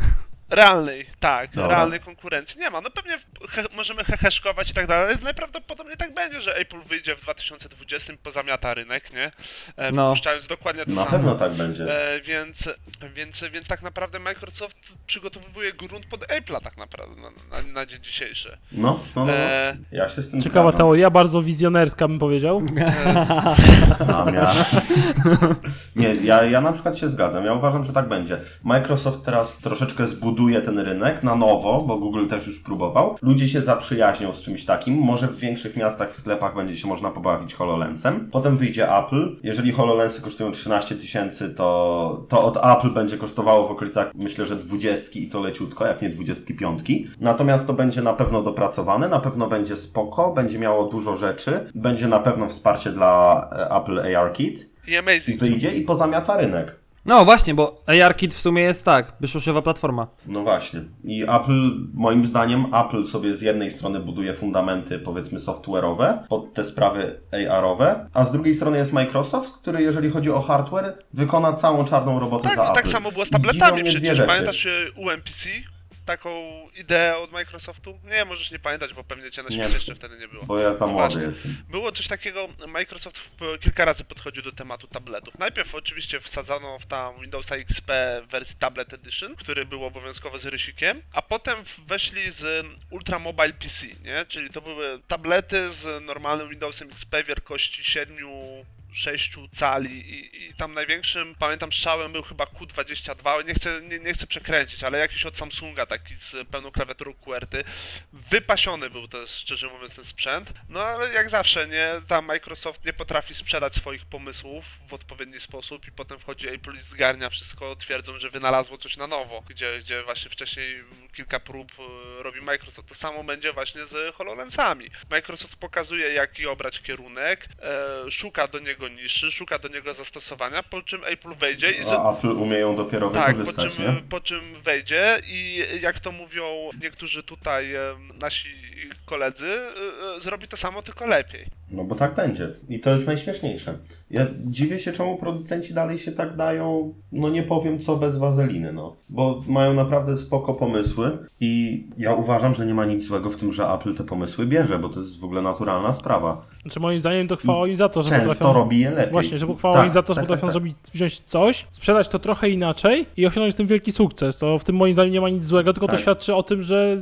Realnej, tak, Dobra. realnej konkurencji. Nie ma. No pewnie he, możemy heheszkować i tak dalej, ale najprawdopodobniej tak będzie, że Apple wyjdzie w 2020, pozamiata rynek, nie? E, No. Wypuszczając dokładnie to Na samo. pewno tak będzie. E, więc, więc, więc tak naprawdę Microsoft przygotowuje grunt pod Apple'a tak naprawdę na, na, na dzień dzisiejszy. No, no, no. no. E, Ja się z tym Ciekawa zgadzam. teoria, bardzo wizjonerska bym powiedział. (laughs) Zamiar. (laughs) Nie, ja, ja na przykład się zgadzam. Ja uważam, że tak będzie. Microsoft teraz troszeczkę zbuduje ten rynek na nowo, bo Google też już próbował. Ludzie się zaprzyjaźnią z czymś takim. Może w większych miastach, w sklepach będzie się można pobawić HoloLensem. Potem wyjdzie Apple. Jeżeli HoloLensy kosztują 13 tysięcy, to, to od Apple będzie kosztowało w okolicach, myślę, że 20 i to leciutko, jak nie 25. Natomiast to będzie na pewno dopracowane, na pewno będzie spoko, będzie miało dużo rzeczy, będzie na pewno wsparcie dla e, Apple ARKit I i Amazing. wyjdzie i pozamiata rynek. No właśnie, bo ARKit w sumie jest tak, przyszłościowa platforma. No właśnie. I Apple, moim zdaniem, Apple sobie z jednej strony buduje fundamenty, powiedzmy, software'owe pod te sprawy AR-owe, a z drugiej strony jest Microsoft, który, jeżeli chodzi o hardware, wykona całą czarną robotę Tak, za no Apple. tak samo było z tabletami przecież. Pamiętasz e, UMPC? Taką ideę od Microsoftu? Nie, możesz nie pamiętać, bo pewnie cię na świecie jeszcze wtedy nie było. Bo ja za młody jestem. Było coś takiego, Microsoft kilka razy podchodził do tematu tabletów. Najpierw oczywiście wsadzano w tam Windowsa XP w wersji Tablet Edition, który był obowiązkowo z rysikiem, a potem weszli z Ultra Mobile PC, nie? Czyli to były tablety z normalnym Windowsem XP wielkości 7 6 cali i, i tam największym, pamiętam, strzałem był chyba Q22, nie chcę, nie, nie chcę przekręcić, ale jakiś od Samsunga, taki z pełną klawiaturą QWERTY. Wypasiony był to, szczerze mówiąc, ten sprzęt. No ale jak zawsze, nie, tam Microsoft nie potrafi sprzedać swoich pomysłów w odpowiedni sposób i potem wchodzi Apple i zgarnia wszystko, twierdzą, że wynalazło coś na nowo, gdzie, gdzie właśnie wcześniej kilka prób e, robi Microsoft. To samo będzie właśnie z HoloLensami. Microsoft pokazuje, jaki obrać kierunek, e, szuka do niego niszy, szuka do niego zastosowania, po czym Apple wejdzie i... A Apple umieją dopiero tak, po wykorzystać, czym, nie? po czym wejdzie i jak to mówią niektórzy tutaj nasi koledzy, e, e, zrobi to samo, tylko lepiej. No bo tak będzie. I to jest najśmieszniejsze. Ja dziwię się, czemu producenci dalej się tak dają, no nie powiem co bez wazeliny, no. Bo mają naprawdę spoko pomysły i ja uważam, że nie ma nic złego w tym, że Apple te pomysły bierze, bo to jest w ogóle naturalna sprawa. Znaczy moim zdaniem to chwała im za to, że Często potrafią... robi je lepiej. Właśnie, że pochwała Tak, im za to, że tak, potrafią tak, tak. zrobić, wziąć coś, sprzedać to trochę inaczej i osiągnąć tym wielki sukces. To w tym moim zdaniem nie ma nic złego, tylko to Tak. świadczy o tym, że,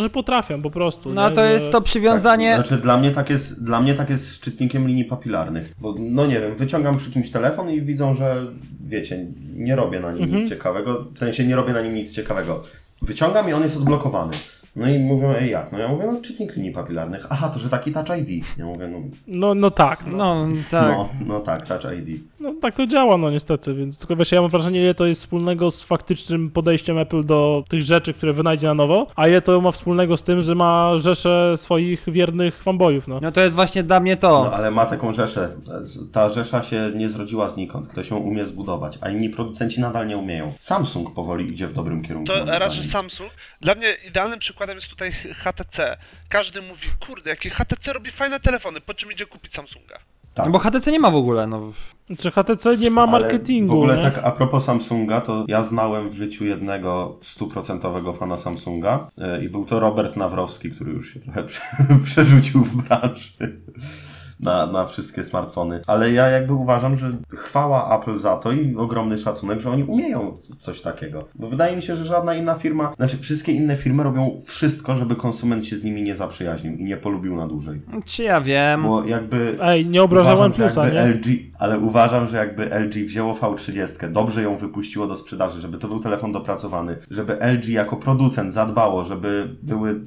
że potrafią po prostu. No nie? to że... jest to przywiązanie... Tak, znaczy dla mnie tak jest, dla mnie tak jest szczytnikiem linii papilarnych. Bo no nie wiem, wyciągam przy kimś telefon i widzą, że wiecie, nie robię na nim Mhm. nic ciekawego. W sensie nie robię na nim nic ciekawego. Wyciągam i on jest odblokowany. No i mówią, ej jak? No ja mówię, no czytnik linii papilarnych. Aha, to że taki Touch ID. Ja mówię, no, No, no tak, no. No, tak. no, no tak, Touch ID. no tak to działa, no niestety, więc tylko wiesz, ja mam wrażenie, ile to jest wspólnego z faktycznym podejściem Apple do tych rzeczy, które wynajdzie na nowo, a ile to ma wspólnego z tym, że ma rzeszę swoich wiernych fanboyów, no. No to jest właśnie dla mnie No to. ale ma taką rzeszę. Ta rzesza się nie zrodziła znikąd. Ktoś ją umie zbudować, a inni producenci nadal nie umieją. Samsung powoli idzie w dobrym kierunku. To raczej. Samsung. Dla mnie idealnym przykładem jest tutaj HTC. Każdy mówi, kurde, jakie HTC robi fajne telefony, po czym idzie kupić Samsunga. Tak. No bo HTC nie ma w ogóle, no. Czy HTC nie ma Ale marketingu, W ogóle nie? tak a propos Samsunga, to ja znałem w życiu jednego stuprocentowego fana Samsunga e, i był to Robert Nawrowski, który już się trochę prze, (laughs) przerzucił w branży. Na, na wszystkie smartfony. Ale ja jakby uważam, że chwała Apple za to i ogromny szacunek, że oni umieją coś takiego. Bo wydaje mi się, że żadna inna firma, znaczy wszystkie inne firmy robią wszystko, żeby konsument się z nimi nie zaprzyjaźnił i nie polubił na dłużej. Czy ja wiem. Bo jakby Ej, nie obraża Uważam, że OnePlusa, nie? LG, ale uważam, że jakby LG wzięło V30, dobrze ją wypuściło do sprzedaży, żeby to był telefon dopracowany, żeby LG jako producent zadbało, żeby były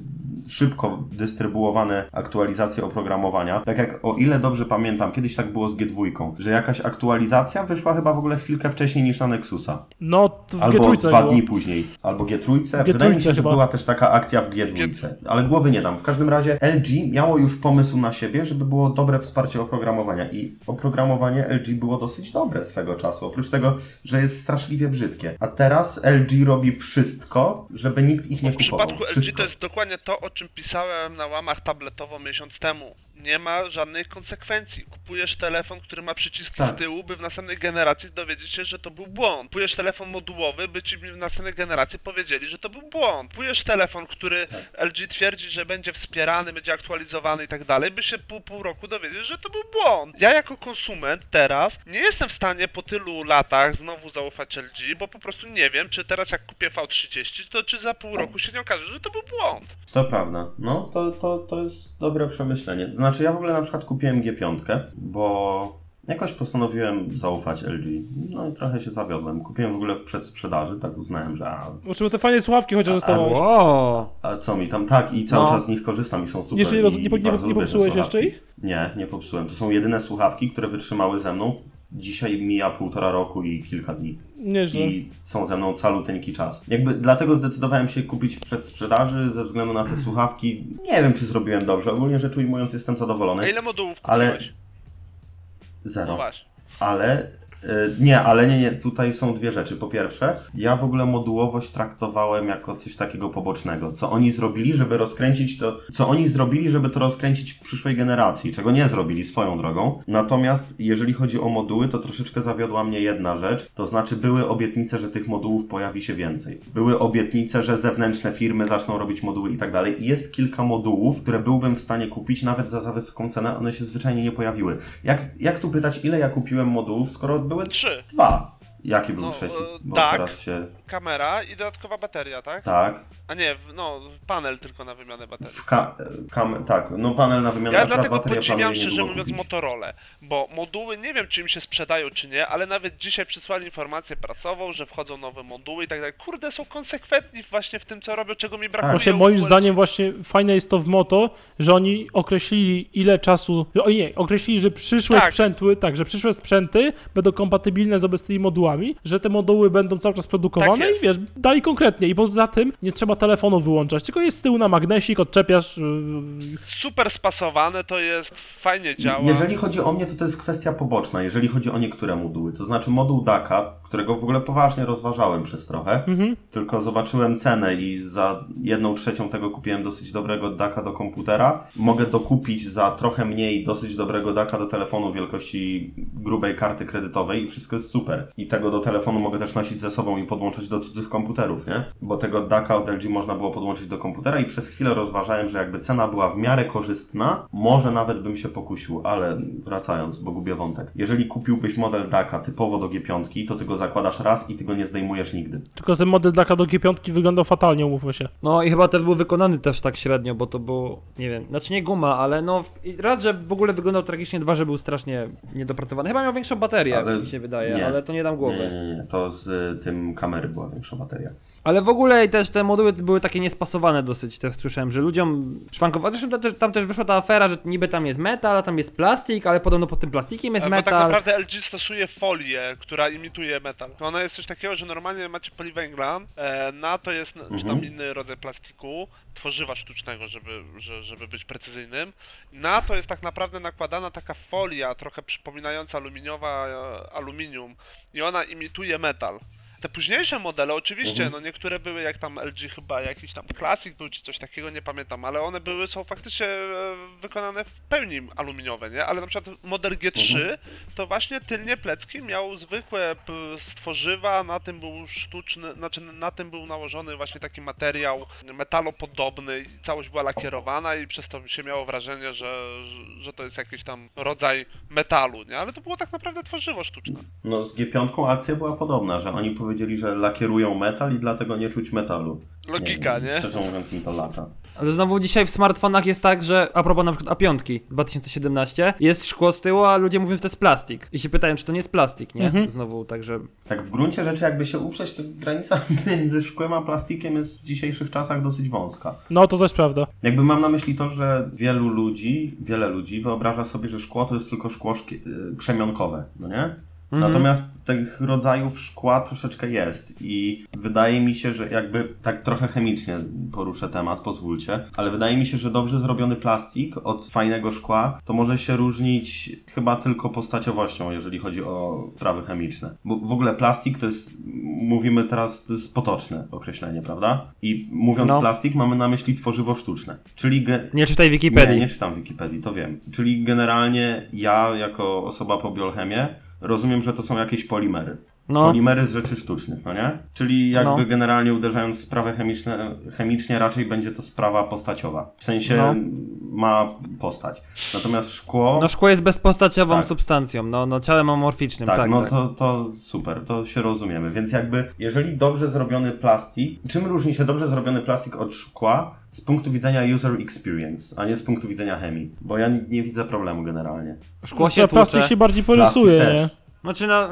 szybko dystrybuowane aktualizacje oprogramowania. Tak jak o ile dobrze pamiętam, kiedyś tak było z G2, że jakaś aktualizacja wyszła chyba w ogóle chwilkę wcześniej niż na Nexusa. No, to w Albo G3 dwa było. dni później. Albo G3. G3 Wydaje mi się, że chyba. była też taka akcja w G2. Ale głowy nie dam. W każdym razie LG miało już pomysł na siebie, żeby było dobre wsparcie oprogramowania. I oprogramowanie LG było dosyć dobre swego czasu. Oprócz tego, że jest straszliwie brzydkie. A teraz LG robi wszystko, żeby nikt ich nie W kupował. przypadku LG Wszystko. to jest dokładnie to, o czym pisałem na łamach tabletowo miesiąc temu. Nie ma żadnych konsekwencji. Kupujesz telefon, który ma przyciski Tak. z tyłu, by w następnej generacji dowiedzieć się, że to był błąd. Kupujesz telefon modułowy, by ci w następnej generacji powiedzieli, że to był błąd. Kupujesz telefon, który Tak. LG twierdzi, że będzie wspierany, będzie aktualizowany i tak dalej, by się pół, pół roku dowiedzieć, że to był błąd. Ja jako konsument teraz nie jestem w stanie po tylu latach znowu zaufać LG, bo po prostu nie wiem, czy teraz jak kupię V30, to czy za pół roku się nie okaże, że to był błąd. To prawda. No, to, to, to jest dobre przemyślenie. Znaczy, ja w ogóle na przykład kupiłem G5, bo jakoś postanowiłem zaufać LG. No i trochę się zawiodłem. Kupiłem w ogóle w przedsprzedaży, tak uznałem, że a, Zobaczymy te fajne słuchawki chociaż zostały. Wow. a co mi tam, tak, i cały No. czas z nich korzystam i są super. Jeszcze nie, roz... i nie, po- nie, bardzo nie lubię te popsułeś słuchawki. jeszcze ich? Nie, nie popsułem. To są jedyne słuchawki, które wytrzymały ze mną. Dzisiaj mija półtora roku i kilka dni. Nieźle. I są ze mną caluteńki czas. Jakby dlatego zdecydowałem się kupić w przedsprzedaży ze względu na te (clears throat) słuchawki. Nie wiem, czy zrobiłem dobrze. Ogólnie rzecz ujmując, jestem A zadowolony. ile modułów Ale- kupiłeś? No Zero. właśnie. Ale nie, ale nie, nie. Tutaj są dwie rzeczy. Po pierwsze, ja w ogóle modułowość traktowałem jako coś takiego pobocznego. Co oni zrobili, żeby rozkręcić to, co oni zrobili, żeby to rozkręcić w przyszłej generacji, czego nie zrobili swoją drogą. Natomiast jeżeli chodzi o moduły, to troszeczkę zawiodła mnie jedna rzecz, to znaczy były obietnice, że tych modułów pojawi się więcej. Były obietnice, że zewnętrzne firmy zaczną robić moduły i tak dalej. I jest kilka modułów, które byłbym w stanie kupić nawet za za wysoką cenę, one się zwyczajnie nie pojawiły. Jak, jak tu pytać, ile ja kupiłem modułów, skoro były Trzy. dwa? Jaki był No, trzeci? e, Bo tak. teraz się... Kamera i dodatkowa bateria, tak? Tak. A nie, no, panel tylko na wymianę baterii. W ka- kam- tak, no panel na wymianę Ja akurat dlatego bateria podziwiam szczerze mówiąc kupić. Motorola, bo moduły nie wiem czy im się sprzedają czy nie, ale nawet dzisiaj przysłali informację prasową, że wchodzą nowe moduły i tak dalej. Kurde, są konsekwentni właśnie w tym co robią, czego mi brakuje. Właśnie moim zdaniem właśnie fajne jest to w Moto, że oni określili ile czasu, o nie, określili, że przyszłe Tak. sprzęty, tak, że przyszłe sprzęty będą kompatybilne z obecnymi modułami, że te moduły będą cały czas produkowane Tak jest. i wiesz, dali konkretnie i poza tym nie trzeba telefonu wyłączać, tylko jest z tyłu na magnesik, odczepiasz, yy, Super spasowane to jest, fajnie działa. Jeżeli chodzi o mnie, to to jest kwestia poboczna, jeżeli chodzi o niektóre moduły. To znaczy moduł DACA, którego w ogóle poważnie rozważałem przez trochę, Mhm. tylko zobaczyłem cenę i za jedną trzecią tego kupiłem dosyć dobrego DACA do komputera. Mogę dokupić za trochę mniej dosyć dobrego DACA do telefonu wielkości grubej karty kredytowej i wszystko jest super. I tego do telefonu mogę też nosić ze sobą i podłączyć do cudzych komputerów, nie? Bo tego DACA od LG można było podłączyć do komputera i przez chwilę rozważałem, że jakby cena była w miarę korzystna, może nawet bym się pokusił, ale wracając, bo gubię wątek. Jeżeli kupiłbyś model DACA typowo do G5, to ty go zakładasz raz i ty go nie zdejmujesz nigdy. tylko ten model dla do G5 wyglądał fatalnie, umówmy się. No i chyba też był wykonany też tak średnio, bo to było, nie wiem, znaczy nie guma, ale no raz, że w ogóle wyglądał tragicznie, dwa, że był strasznie niedopracowany. Chyba miał większą baterię, Ale mi się wydaje, nie. ale to nie dam głowy. Nie, nie, nie, to z y, tym kamery była większa bateria. Ale w ogóle też te moduły były takie niespasowane dosyć, też słyszałem, że ludziom szwankowało. Zresztą tam też, tam też wyszła ta afera, że niby tam jest metal, a tam jest plastik, ale podobno pod tym plastikiem jest Bo tak metal. naprawdę LG stosuje folię, która imituje metal. Ona jest coś takiego, że normalnie macie poliwęgla, e, na to jest n- czy tam Mhm. inny rodzaj plastiku, tworzywa sztucznego, żeby, że, żeby być precyzyjnym. Na to jest tak naprawdę nakładana taka folia, trochę przypominająca aluminiowa e, aluminium i ona imituje metal. Te późniejsze modele, oczywiście, Mhm. no niektóre były jak tam LG chyba jakiś tam Classic był czy coś takiego, nie pamiętam, ale one były, są faktycznie e, wykonane w pełni aluminiowe, nie? Ale na przykład model G3 Mhm. to właśnie tylnie plecki miał zwykłe stworzywa, na tym był sztuczny, znaczy na tym był nałożony właśnie taki materiał metalopodobny i całość była lakierowana i przez to się miało wrażenie, że, że to jest jakiś tam rodzaj metalu, nie? Ale to było tak naprawdę tworzywo sztuczne. No z G5 akcja była podobna, że oni powiedzieli, że lakierują metal i dlatego nie czuć metalu. Logika, nie? Szczerze mówiąc mi to lata. Ale znowu dzisiaj w smartfonach jest tak, że a propos na przykład A5 2017, jest szkło z tyłu, a ludzie mówią, że to jest plastik. I się pytają, czy to nie jest plastik, nie? Mhm. Znowu, także... Tak w gruncie rzeczy jakby się uprzeć, to granica (laughs) między szkłem a plastikiem jest w dzisiejszych czasach dosyć wąska. No to też prawda. Jakby mam na myśli to, że wielu ludzi, wiele ludzi wyobraża sobie, że szkło to jest tylko szkło szkie- y, krzemionkowe, no nie? Natomiast tych rodzajów szkła troszeczkę jest i wydaje mi się, że jakby tak trochę chemicznie poruszę temat, pozwólcie, ale wydaje mi się, że dobrze zrobiony plastik od fajnego szkła to może się różnić chyba tylko postaciowością, jeżeli chodzi o sprawy chemiczne. Bo w ogóle plastik to jest, mówimy teraz, to jest potoczne określenie, prawda? I mówiąc No. plastik mamy na myśli tworzywo sztuczne, czyli Nie czytaj Wikipedii. nie, nie czytam Wikipedii, to wiem. Czyli generalnie ja, jako osoba po biochemię, rozumiem, że to są jakieś polimery. No, Polimery z rzeczy sztucznych, no nie? Czyli jakby No. generalnie uderzając w sprawę chemiczne, chemicznie raczej będzie to sprawa postaciowa. W sensie No. ma postać. Natomiast szkło... no szkło jest bezpostaciową Tak. substancją, no, no ciałem amorficznym, tak, tak, no tak. To, to super, to się rozumiemy. Więc jakby, jeżeli dobrze zrobiony plastik, czym różni się dobrze zrobiony plastik od szkła z punktu widzenia user experience, a nie z punktu widzenia chemii? Bo ja nie, nie widzę problemu generalnie. Szkło się Trzeba plastik tłucze. się bardziej porysuje, nie? Znaczy no,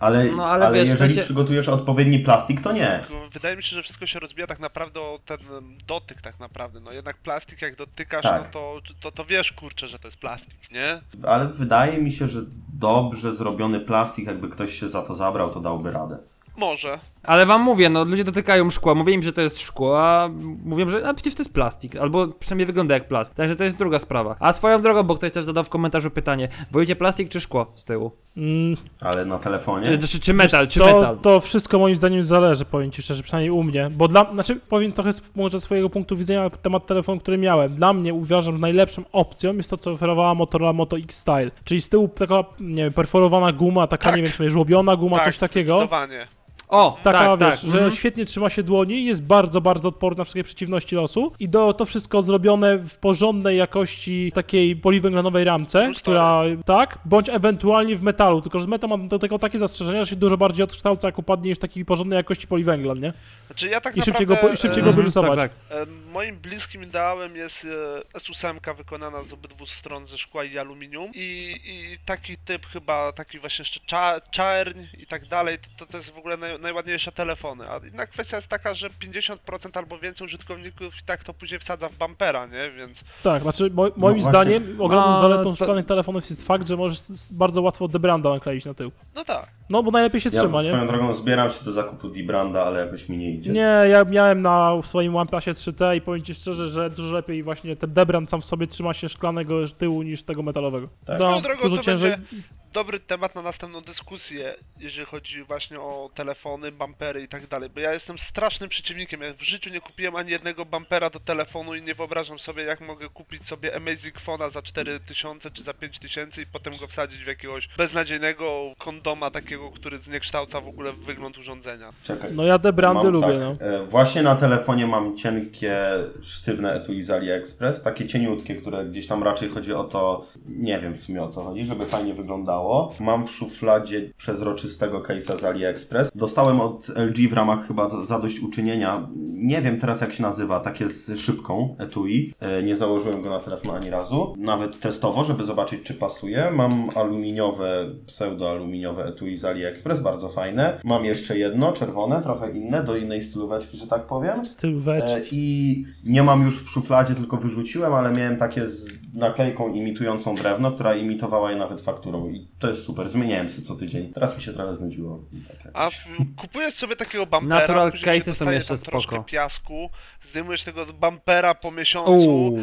Ale, No, ale ale, wiesz, jeżeli sensie- przygotujesz odpowiedni plastik, to nie. Wydaje mi się, że wszystko się rozbija tak naprawdę o ten dotyk tak naprawdę. No jednak plastik jak dotykasz, Tak. no to, to, to wiesz kurczę, że to jest plastik, nie? Ale wydaje mi się, że dobrze zrobiony plastik, jakby ktoś się za to zabrał, to dałby radę. Może. ale wam mówię, no ludzie dotykają szkła, mówię im, że to jest szkło, a mówią, że a przecież to jest plastik, albo przynajmniej wygląda jak plastik, także to jest druga sprawa. A swoją drogą, bo ktoś też zadał w komentarzu pytanie, wolicie plastik czy szkło z tyłu? Mm, Ale na telefonie. Czy, czy, czy metal, czy to, metal? to wszystko moim zdaniem zależy, powiem ci szczerze, przynajmniej u mnie. Bo dla, znaczy powiem trochę z może swojego punktu widzenia na temat telefonu, który miałem. Dla mnie uważam, że najlepszą opcją jest to, co oferowała Motorola Moto X Style. Czyli z tyłu taka, nie wiem, perforowana guma, taka, Tak. nie wiem, sobie żłobiona guma, tak, coś takiego. Zdecydowanie. O, Taka, tak, wiesz, tak. że mhm. świetnie trzyma się dłoni, jest bardzo, bardzo odporna na wszystkie przeciwności losu i do, to wszystko zrobione w porządnej jakości takiej poliwęglanowej ramce, która, tak, bądź ewentualnie w metalu, tylko że metal ma do tego takie zastrzeżenia, że się dużo bardziej odkształca, jak upadnie niż takiej porządnej jakości poliwęglan, nie? Znaczy ja tak I szybciej go, naprawdę... po- i szybciej e, go Mhm, wyrysować. tak, tak. E, Moim bliskim ideałem jest e, S8 wykonana z obydwu stron ze szkła i aluminium i, i taki typ chyba, taki właśnie jeszcze cza, czarń i tak dalej, to, to jest w ogóle naj, najładniejsze telefony, a inna kwestia jest taka, że 50% albo więcej użytkowników i tak to później wsadza w bumpera, nie, więc Tak, znaczy mo, moim właśnie. zdaniem ogromną No, zaletą to- szklanych telefonów jest fakt, że możesz bardzo łatwo debranda nakleić na tył. no tak. No bo najlepiej się Ja trzyma, nie? swoją drogą zbieram się do zakupu D-Branda, ale jakoś mi nie idzie. Nie, ja miałem na swoim OnePlusie 3T i powiem ci szczerze, że dużo lepiej właśnie ten debrand sam w sobie trzyma się szklanego tyłu niż tego metalowego. Tak. No, Swoją drogą dużo to ciężej. będzie dobry temat na następną dyskusję, jeżeli chodzi właśnie o telefony, bumpery i tak dalej, bo ja jestem strasznym przeciwnikiem, ja w życiu nie kupiłem ani jednego bumpera do telefonu i nie wyobrażam sobie, jak mogę kupić sobie Amazing Phone'a za 4000 czy za 5000 i potem go wsadzić w jakiegoś beznadziejnego kondoma takiego, który zniekształca w ogóle wygląd urządzenia. Czekaj. No ja debrandy Mam lubię, tak, no. e, Właśnie na telefonie mam cienkie, sztywne etui z AliExpress, takie cieniutkie, które gdzieś tam raczej chodzi o to, nie wiem w sumie o co chodzi, żeby fajnie wyglądało. Mam w szufladzie przezroczystego case'a z AliExpress. Dostałem od LG w ramach chyba za- zadośćuczynienia, nie wiem teraz jak się nazywa, takie z szybką etui. E, Nie założyłem go na telefon ani razu, nawet testowo, żeby zobaczyć czy pasuje. Mam aluminiowe, pseudoaluminiowe etui z AliExpress, bardzo fajne. Mam jeszcze jedno, czerwone, trochę inne, do innej stylóweczki, że tak powiem. Styl wecz. E, I nie mam już w szufladzie, tylko wyrzuciłem, ale miałem takie z naklejką imitującą drewno, która imitowała je nawet fakturą. I to jest super. Zmieniałem się co tydzień. Teraz mi się trochę znudziło. Tak. A w, kupujesz sobie takiego bumpera, Natural case'y są jeszcze tam troszkę spoko. piasku, zdejmujesz tego bumpera po miesiącu, Uuu.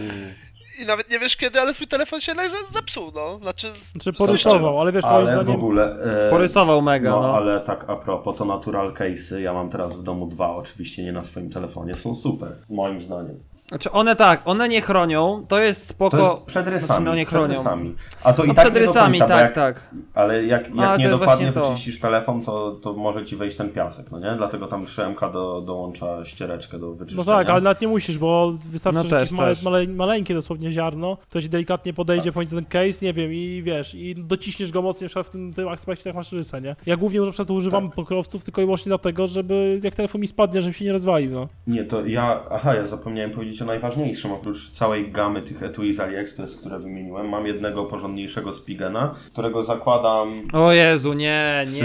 I nawet nie wiesz kiedy, ale twój telefon się jednak zepsuł, no. Znaczy, Znaczy porysował, ale wiesz, moim Ale w zdaniem... ogóle... E, Porysował mega, no, no. ale tak a propos, to natural case'y, ja mam teraz w domu dwa, oczywiście nie na swoim telefonie, są super, moim zdaniem. Znaczy one tak, one nie chronią, to jest spoko. To jest przed rysami, Znaczy, no nie przed chronią. rysami. A to i No tak przed rysami, końca, tak, jak, tak. Ale jak, jak to nie dokładnie wyczyścisz telefon, to, to może ci wejść ten piasek, no nie? Dlatego tam 3MK do, dołącza ściereczkę do No wyczyszczenia. tak, ale nawet nie musisz, bo wystarczy No że też, jakieś też. male, maleńkie dosłownie ziarno, to się delikatnie podejdzie Tak. pomiędzy ten case, nie wiem, i wiesz, i dociśniesz go mocniej, na w tym, tym aspekcie, jak masz rysę, nie? Ja głównie na przykład używam Tak. pokrowców tylko i wyłącznie dlatego, żeby jak telefon mi spadnie, żeby się nie rozwalił, no. Nie, to ja, aha, ja zapomniałem powiedzieć o najważniejszym. Oprócz całej gamy tych etui z AliExpress, które wymieniłem, mam jednego porządniejszego Spigena, którego zakładam O Jezu, nie, nie,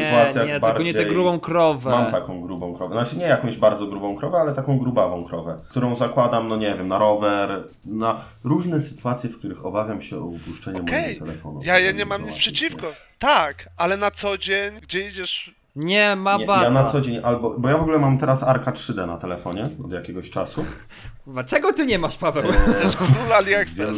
nie, tylko nie tę grubą krowę. Mam taką grubą krowę. Znaczy nie jakąś bardzo grubą krowę, ale taką grubawą krowę, którą zakładam, no nie wiem, na rower, na różne sytuacje, w których obawiam się o upuszczenie Okej, mojego telefonu. Ja, ja nie mam nic przeciwko. Tak, ale na co dzień, gdzie idziesz Nie ma Nie, bata. ja na co dzień albo. Bo ja w ogóle mam teraz Arka 3D na telefonie od jakiegoś czasu. (laughs) Kurwa, Czego ty nie masz, Paweł? To jest król Wielu AliExpress.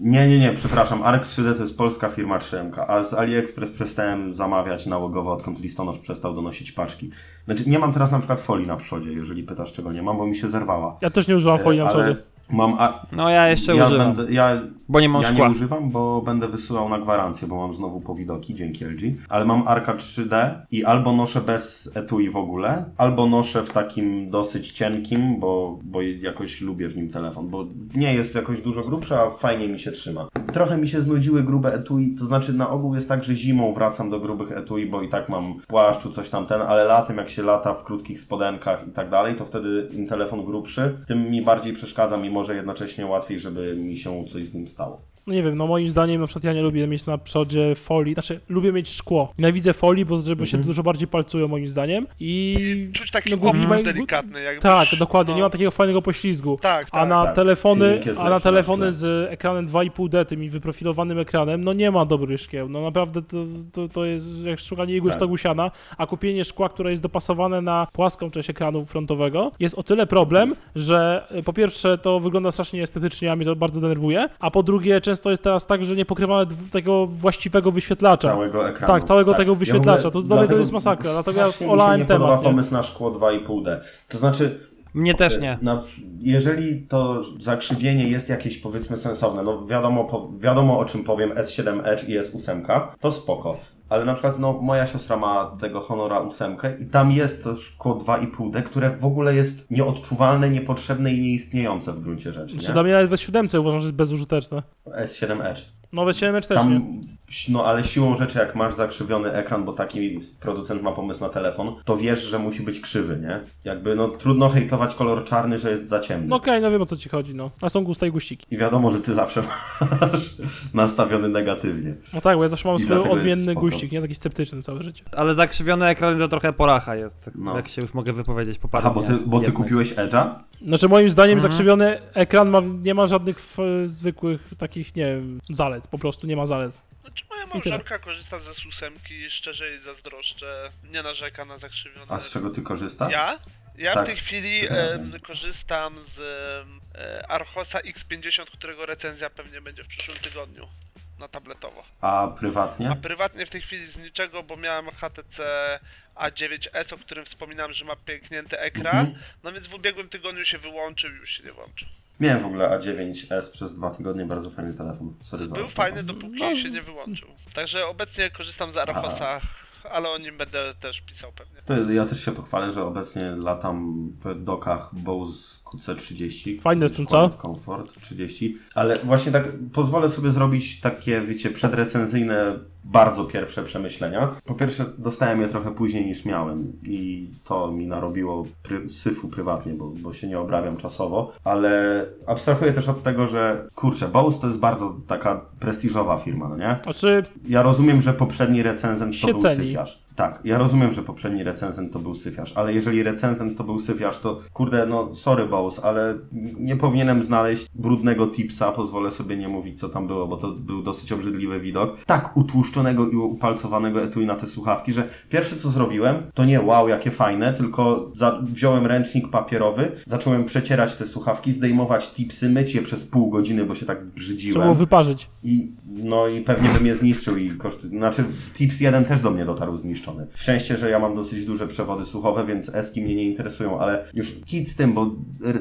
Nie, nie, nie, przepraszam. Ark 3D to jest polska firma 3MK, a z AliExpress przestałem zamawiać nałogowo, odkąd listonosz przestał donosić paczki. Znaczy, nie mam teraz na przykład folii na przodzie, jeżeli pytasz, czego nie mam, bo mi się zerwała. Ja też nie używam folii na E, ale przodzie. Mam. A, No ja jeszcze ja używam, Będę, ja, bo nie mam ja szkła. nie używam, bo będę wysyłał na gwarancję, bo mam znowu powidoki dzięki LG. Ale mam Arka 3D i albo noszę bez etui w ogóle, albo noszę w takim dosyć cienkim, bo, bo jakoś lubię w nim telefon, bo nie jest jakoś dużo grubszy, a fajnie mi się trzyma. Trochę mi się znudziły grube etui, to znaczy na ogół jest tak, że zimą wracam do grubych etui, bo i tak mam w płaszczu coś tam ten, ale latem jak się lata w krótkich spodenkach i tak dalej, to wtedy im telefon grubszy, tym mi bardziej przeszkadza, mimo że jednocześnie łatwiej, żeby mi się coś z nim stało. No nie wiem, no moim zdaniem na przykład ja nie lubię mieć na przodzie folii, znaczy lubię mieć szkło. Nienawidzę folii, bo żeby się Mhm. dużo bardziej palcują moim zdaniem i... Czuć taki No, opór ma- delikatny. Jakbyś, Tak, dokładnie, no, nie ma takiego fajnego poślizgu. Tak, tak. A na tak. telefony, a na telefony z ekranem 2,5D, tym i wyprofilowanym ekranem, no nie ma dobrych szkieł. No naprawdę to, to, to jest jak szukanie igły Tak. stogu siana, a kupienie szkła, które jest dopasowane na płaską część ekranu frontowego, jest o tyle problem, że y, po pierwsze to wygląda strasznie estetycznie, a mnie to bardzo denerwuje, a po drugie często jest teraz tak, że nie pokrywane dw- tego właściwego wyświetlacza. Całego ekranu. Tak, całego tego Ja w wyświetlacza. ogóle- To dla mnie to jest masakra, dlatego ja strasznie mi olałem się nie podoba temat, nie? pomysł na szkło 2,5D. To znaczy, Mnie też nie. na, jeżeli to zakrzywienie jest jakieś powiedzmy sensowne, no wiadomo, po, wiadomo o czym powiem S7 Edge i S8, to spoko. Ale na przykład no, moja siostra ma tego Honora 8 i tam jest to szkło 2,5D, które w ogóle jest nieodczuwalne, niepotrzebne i nieistniejące w gruncie rzeczy. Czy Nie? dla mnie nawet we 7 uważam, że jest bezużyteczne. S7 Edge. No we 7 też nie. Tam, no ale siłą rzeczy, jak masz zakrzywiony ekran, bo taki producent ma pomysł na telefon, to wiesz, że musi być krzywy, nie? Jakby, no trudno hejtować kolor czarny, że jest za ciemny. No okej, no wiem o co ci chodzi, no. A są gusta i guściki. I wiadomo, że ty zawsze (laughs) masz nastawiony negatywnie. No tak, bo ja zawsze mam I swój odmienny guścik, nie? Taki sceptyczny całe życie. Ale zakrzywiony ekran to trochę poracha jest, No. jak się już mogę wypowiedzieć po paru Aha, bo ty, bo ty kupiłeś Edge'a? Znaczy moim zdaniem Mhm. zakrzywiony ekran ma, nie ma żadnych f, zwykłych takich, nie wiem, zalet. Po prostu nie ma zalet. Znaczy moja małżonka korzysta ze ósemki, szczerze jej zazdroszczę, nie narzeka na zakrzywione. A z czego ty korzystasz? Ja? Ja Tak. w tej chwili Mhm. korzystam z e, Archosa X50, którego recenzja pewnie będzie w przyszłym tygodniu na tabletowo. A A prywatnie? prywatnie w tej chwili z niczego, bo miałem HTC A9S, o którym wspominałem, że ma pięknięty ekran, Mhm. no więc w ubiegłym tygodniu się wyłączył i już się nie włączył. Miałem w ogóle A9S przez dwa tygodnie, bardzo fajny telefon. Sorry za Był fajny, dopóki No. się nie wyłączył. Także obecnie korzystam z Archosa, ale o nim będę też pisał pewnie. To ja też się pochwalę, że obecnie latam w dokach Bose QC30. Fajne są, co? Comfort 30. Ale właśnie tak pozwolę sobie zrobić takie, wiecie, przedrecenzyjne, bardzo pierwsze przemyślenia. Po pierwsze, dostałem je trochę później niż miałem i to mi narobiło pry, syfu prywatnie, bo, bo się nie obrabiam czasowo, ale abstrahuję też od tego, że kurczę, Bose to jest bardzo taka prestiżowa firma, no nie? Znaczy, Ja rozumiem, że poprzedni recenzent to był syfiarz. Tak, ja rozumiem, że poprzedni recenzent to był syfiarz, ale jeżeli recenzent to był syfiarz, to kurde, no sorry Bose, ale nie powinienem znaleźć brudnego tipsa, pozwolę sobie nie mówić co tam było, bo to był dosyć obrzydliwy widok. Tak utłuszczonego i upalcowanego etui na te słuchawki, że pierwsze co zrobiłem, to nie wow, jakie fajne, tylko za, wziąłem ręcznik papierowy, zacząłem przecierać te słuchawki, zdejmować tipsy, myć je przez pół godziny, bo się tak brzydziłem. trzeba było wyparzyć. I, no i pewnie bym je zniszczył i koszty... Znaczy, Tips 1 też do mnie dotarł zniszczony. Zniszczony. Szczęście, że ja mam dosyć duże przewody słuchowe, więc eski mnie nie interesują, ale już kit z tym, bo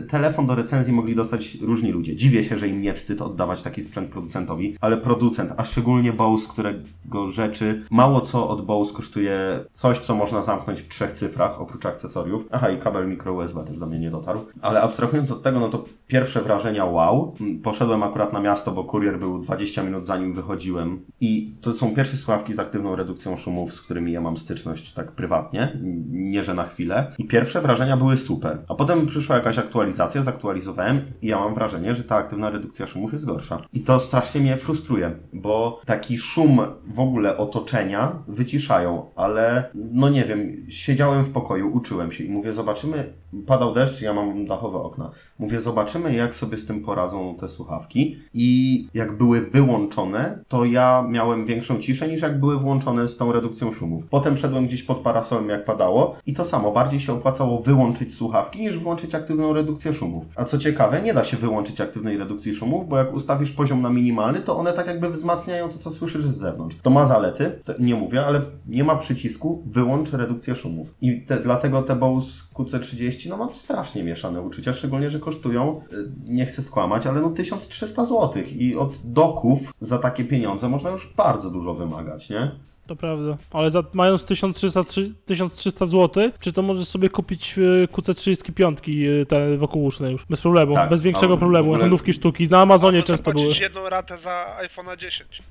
telefon do recenzji mogli dostać różni ludzie. Dziwię się, że im nie wstyd oddawać taki sprzęt producentowi, ale producent, a szczególnie Bose, którego rzeczy mało co od Bose kosztuje coś, co można zamknąć w trzech cyfrach, oprócz akcesoriów. Aha, i kabel mikro USB też do mnie nie dotarł. Ale abstrahując od tego, no to pierwsze wrażenia wow. Mm, Poszedłem akurat na miasto, bo kurier był 20 minut zanim wychodziłem i to są pierwsze słuchawki z aktywną redukcją szumów, z którymi ja mam styczność tak prywatnie, nie że na chwilę. I pierwsze wrażenia były super. A potem przyszła jakaś aktualizacja, zaktualizowałem i ja mam wrażenie, że ta aktywna redukcja szumów jest gorsza. I to strasznie mnie frustruje, bo taki szum w ogóle otoczenia wyciszają, ale no nie wiem, siedziałem w pokoju, uczyłem się i mówię, zobaczymy, padał deszcz, ja mam dachowe okna. Mówię, zobaczymy jak sobie z tym poradzą te słuchawki i jak były wyłączone, to ja miałem większą ciszę niż jak były włączone z tą redukcją szumów. Potem szedłem gdzieś pod parasolem jak padało i to samo, bardziej się opłacało wyłączyć słuchawki niż włączyć aktywną redukcję szumów. A co ciekawe, nie da się wyłączyć aktywnej redukcji szumów, bo jak ustawisz poziom na minimalny, to one tak jakby wzmacniają to, co słyszysz z zewnątrz. To ma zalety, to nie mówię, ale nie ma przycisku wyłącz redukcję szumów. I te, dlatego te Bose QC30, no mam strasznie mieszane uczucia, szczególnie, że kosztują, y, nie chcę skłamać, ale no 1300 zł i od doków za takie pieniądze można już bardzo dużo wymagać, nie? To prawda. Ale za, mając 1300, trzy- 1300 zł, czy to możesz sobie kupić y, QC35 y, te wokółuszne już? Bez problemu. Tak, bez większego w problemu. ogóle- sztuki. Na Amazonie często były. zapłacić jedną ratę za iPhone'a 10.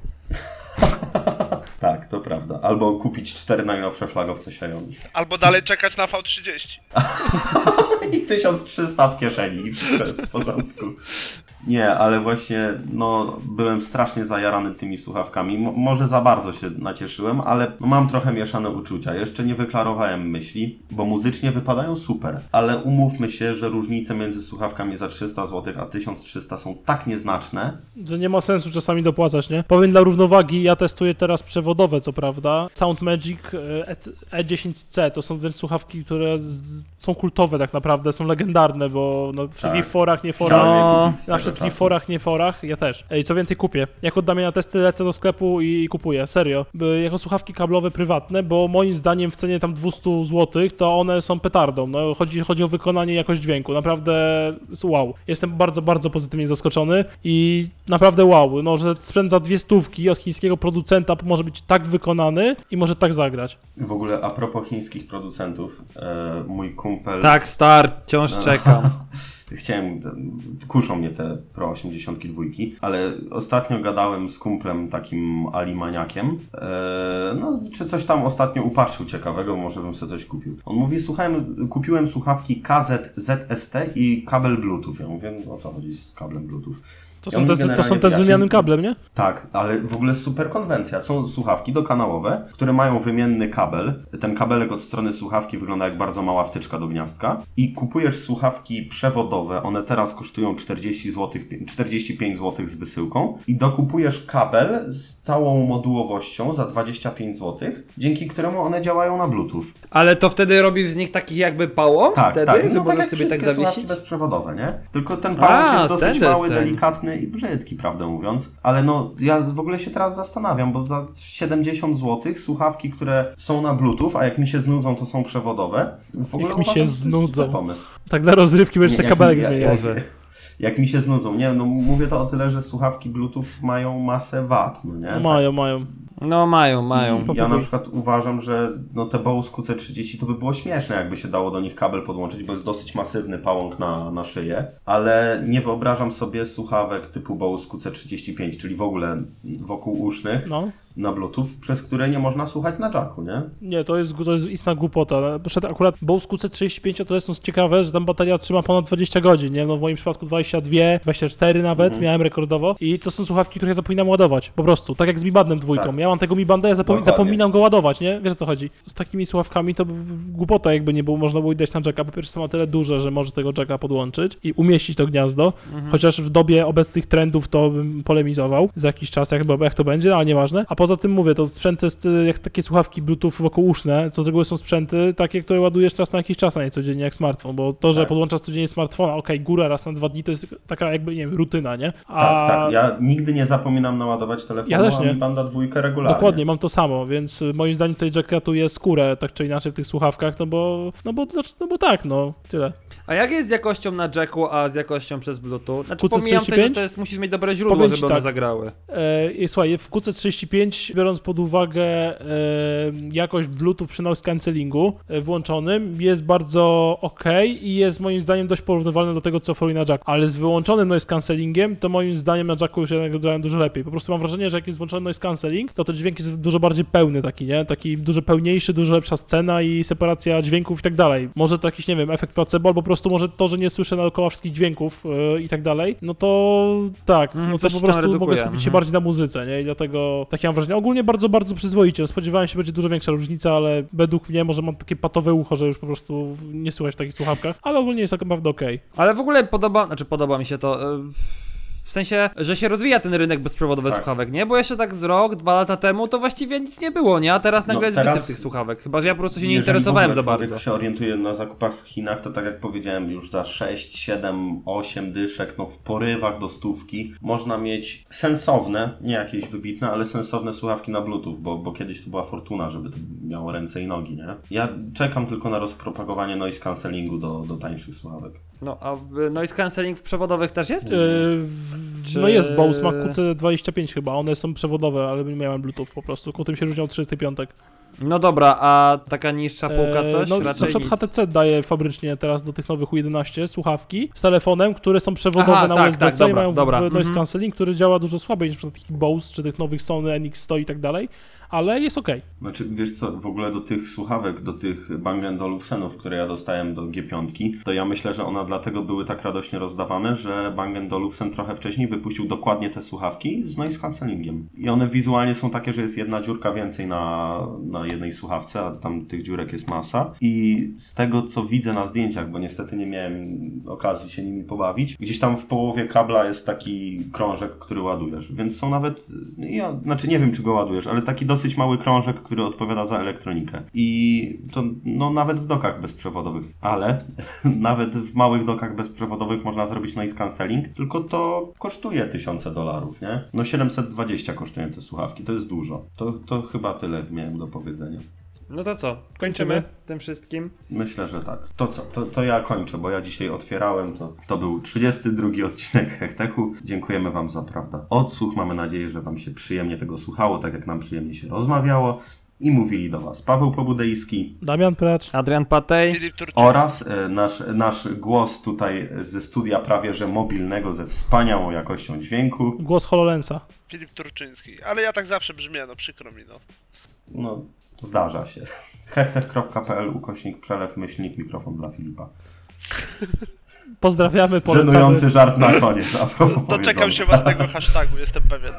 To prawda. Albo kupić cztery najnowsze flagowce Xiaomi. Albo dalej czekać na V30. (laughs) I 1300 w kieszeni i wszystko jest w porządku. Nie, ale właśnie, no, byłem strasznie zajarany tymi słuchawkami. Mo- może za bardzo się nacieszyłem, ale mam trochę mieszane uczucia. Jeszcze nie wyklarowałem myśli, bo muzycznie wypadają super, ale umówmy się, że różnice między słuchawkami za 300 zł a 1300 są tak nieznaczne, Że nie ma sensu czasami dopłacać, nie? Powiem dla równowagi, ja testuję teraz przewodowe, co prawda. Sound Magic e, E10C to są wręcz słuchawki, które z, są kultowe tak naprawdę, są legendarne, bo na wszystkich Tak. forach, nie forach. No, Na wszystkich czasu. forach, nie forach, ja też. Ej, co więcej kupię. Jak oddam je na testy, lecę do sklepu i kupuję, serio. By- Jako słuchawki kablowe prywatne, bo moim zdaniem w cenie tam 200 zł, to one są petardą. No, chodzi, chodzi o wykonanie i jakość dźwięku. Naprawdę wow. Jestem bardzo, bardzo pozytywnie zaskoczony i naprawdę wow. No, że sprzęt za dwie stówki od chińskiego producenta może być tak wykonany i może tak zagrać. W ogóle a propos chińskich producentów, e, mój kumpel... Tak, start, wciąż czekam. (laughs) Chciałem, kuszą mnie te Pro 82, ale ostatnio gadałem z kumplem takim alimaniakiem, e, no czy coś tam ostatnio upatrzył ciekawego, może bym sobie coś kupił. On mówi, słuchałem, kupiłem słuchawki KZ ZST i kabel Bluetooth. Ja mówię, o co chodzi z kablem Bluetooth? To są te, to są te z wymiennym kablem, nie? tak, ale w ogóle super konwencja. Są słuchawki dokanałowe, które mają wymienny kabel. Ten kabelek od strony słuchawki wygląda jak bardzo mała wtyczka do gniazdka. I kupujesz słuchawki przewodowe, one teraz kosztują 40 zł, 45 zł z wysyłką. I dokupujesz kabel z całą modułowością za 25 zł, dzięki któremu one działają na Bluetooth. Ale to wtedy robi z nich taki jakby pałąk? Tak, wtedy? tak. Że No tak jak sobie tak wszystkie słuchawki bezprzewodowe, nie? Tylko ten pałąk A, jest dosyć mały, desen. I brzydki, prawdę mówiąc. Ale no, ja w ogóle się teraz zastanawiam, bo za 70 zł słuchawki, które są na Bluetooth, a jak mi się znudzą, to są przewodowe. W ogóle Jak mi się uważam, znudzą. pomysł. Tak dla rozrywki będziesz sobie kabelek mi- zmieniał. Jak, mi się znudzą, nie no mówię to o tyle, że słuchawki Bluetooth mają masę wat, no nie? No mają, mają. No mają, mają. I Ja Popróbuj. na przykład uważam, że no te Bose QC30 to by było śmieszne, jakby się dało do nich kabel podłączyć, bo jest dosyć masywny pałąk na, na szyję, ale nie wyobrażam sobie słuchawek typu Bose QC35, czyli w ogóle wokół usznych No. Na Bluetooth, przez które nie można słuchać na jacku, nie? Nie, to jest, to jest istna głupota. Przed akurat Bose QC35 to jest ciekawe, że tam bateria trzyma ponad 20 godzin, nie? No w moim przypadku 22, 24 nawet, Mhm. miałem rekordowo i to są słuchawki, które ja zapominam ładować, po prostu, tak jak z Mi Bandem dwójką. Tak. Ja mam tego Mi Banda, ja Dokładnie. zapominam go ładować, nie? Wiesz o co chodzi? Z takimi słuchawkami to głupota jakby nie było, można było dać na jacka. Po pierwsze są na tyle duże, że może tego jacka podłączyć i umieścić to gniazdo, chociaż w dobie obecnych trendów to bym polemizował za jakiś czas, jak, jak to będzie, ale nieważne. A poza tym mówię, to sprzęt jest y, jak takie słuchawki Bluetooth wokółuszne, co z reguły są sprzęty takie, które ładujesz raz na jakiś czas, a nie codziennie jak smartfon, bo to, że Tak. podłączasz codziennie smartfona, okej, góra raz na dwa dni, to jest taka jakby, nie wiem, rutyna, nie? A Tak, tak. Ja nigdy nie zapominam naładować telefonu, Ja też a nie. mi banda dwójkę regularnie. Dokładnie, mam to samo, więc y, moim zdaniem tutaj Jack ratuje skórę, tak czy inaczej w tych słuchawkach, no bo, no bo, no bo tak, no, tyle. A jak jest z jakością na jacku, a z jakością przez Bluetooth? Znaczy pomijam to, że 35? to jest, musisz mieć dobre źródło, Powiem żeby ci one tak. zagrały. E, słuchaj, w QC35, biorąc pod uwagę e, jakość Bluetooth przy noise cancellingu e, włączonym, jest bardzo ok i jest moim zdaniem dość porównywalny do tego, co oferuje na Jack. Ale z wyłączonym noise cancellingiem, to moim zdaniem na Jacku już jednak grają dużo lepiej. Po prostu mam wrażenie, że jak jest włączony noise cancelling, to ten dźwięk jest dużo bardziej pełny taki, nie? Taki dużo pełniejszy, dużo lepsza scena i separacja dźwięków i tak dalej. Może to jakiś, nie wiem, efekt placebo, albo po prostu może to, że nie słyszę naokoło wszystkich dźwięków e, i tak dalej, no to tak, Mhm, no to po prostu mogę skupić się mhm. bardziej na muzyce, nie? I dlatego takie mam wrażenie. Ogólnie bardzo, bardzo przyzwoicie. Spodziewałem się, będzie dużo większa różnica, ale według mnie może mam takie patowe ucho, że już po prostu nie słychać w takich słuchawkach, ale ogólnie jest tak naprawdę okej. Ale w ogóle podoba, znaczy podoba mi się to. e, W sensie, że się rozwija ten rynek bezprzewodowych Tak. słuchawek, nie? Bo jeszcze tak z rok, dwa lata temu to właściwie nic nie było, nie? A teraz nagle No, jest teraz- tych słuchawek. Chyba, że ja po prostu się nie interesowałem za bardzo. się orientuje na zakupach w Chinach, to tak jak powiedziałem, już za 6, 7, 8 dyszek, no w porywach do stówki, można mieć sensowne, nie jakieś wybitne, ale sensowne słuchawki na Bluetooth, bo, bo kiedyś to była fortuna, żeby to miało ręce i nogi, nie? Ja czekam tylko na rozpropagowanie noise cancellingu do, do tańszych słuchawek. No, a noise cancelling w przewodowych też jest? Yy, Czy- No jest Bose, ma QC25 chyba, one są przewodowe, ale nie miałem Bluetooth po prostu, ku tym się różnią 35. No dobra, a taka niższa półka coś? no, na przykład nic. HTC daje fabrycznie teraz do tych nowych U11 słuchawki z telefonem, które są przewodowe Aha, na tak, USB-C tak, i dobra, mają dobra, noise mhm. cancelling, który działa dużo słabiej niż na przykład takich Bose czy tych nowych Sony NX100 i tak dalej, ale jest okej. Znaczy, wiesz co, w ogóle do tych słuchawek, do tych Bang Olufsenów, które ja dostałem do G5, to ja myślę, że one dlatego były tak radośnie rozdawane, że Bang Olufsen trochę wcześniej wypuścił dokładnie te słuchawki z noise cancellingiem. I one wizualnie są takie, że jest jedna dziurka więcej na, na jednej słuchawce, a tam tych dziurek jest masa. I z tego, co widzę na zdjęciach, bo niestety nie miałem okazji się nimi pobawić, gdzieś tam w połowie kabla jest taki krążek, który ładujesz, więc są nawet, ja, znaczy nie wiem, czy go ładujesz, ale taki dosyć mały krążek, który odpowiada za elektronikę. I to no, nawet w dokach bezprzewodowych, ale (laughs) nawet w małych dokach bezprzewodowych można zrobić noise cancelling, tylko to kosztuje tysiące dolarów, nie? No 720 kosztują te słuchawki, to jest dużo. To, to chyba tyle miałem do powiedzenia. No to co? Kończymy tym wszystkim. Myślę, że tak. To co? To, to ja kończę, bo ja dzisiaj otwierałem. To, to był 32 (laughs) odcinek Hechtechu. Dziękujemy Wam za prawda odsłuch. Mamy nadzieję, że Wam się przyjemnie tego słuchało, tak jak nam przyjemnie się rozmawiało. I mówili do Was Paweł Pobudejski Damian Pracz. Adrian Patej. Filip Turczyński. oraz e, nasz, nasz głos tutaj ze studia prawie że mobilnego ze wspaniałą jakością dźwięku. Głos HoloLensa. Filip Turczyński. Ale ja tak zawsze brzmię, no przykro mi, no. No, zdarza się. (laughs) hechtech.pl ukośnik przelew myślnik mikrofon dla Filipa. Pozdrawiamy, polecamy. Żenujący żart na koniec. Doczekam się was tego hashtagu, jestem pewien.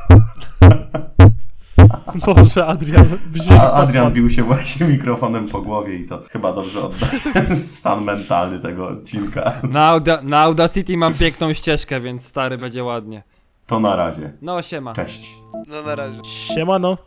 (laughs) Boże, Adrian. A Adrian Pacman. bił się właśnie mikrofonem po głowie i to chyba dobrze oddaje (laughs) stan mentalny tego odcinka. Na, Auda na Audacity mam piękną ścieżkę, więc stary będzie ładnie. To na razie. No siema. Cześć. No na razie. Siemano.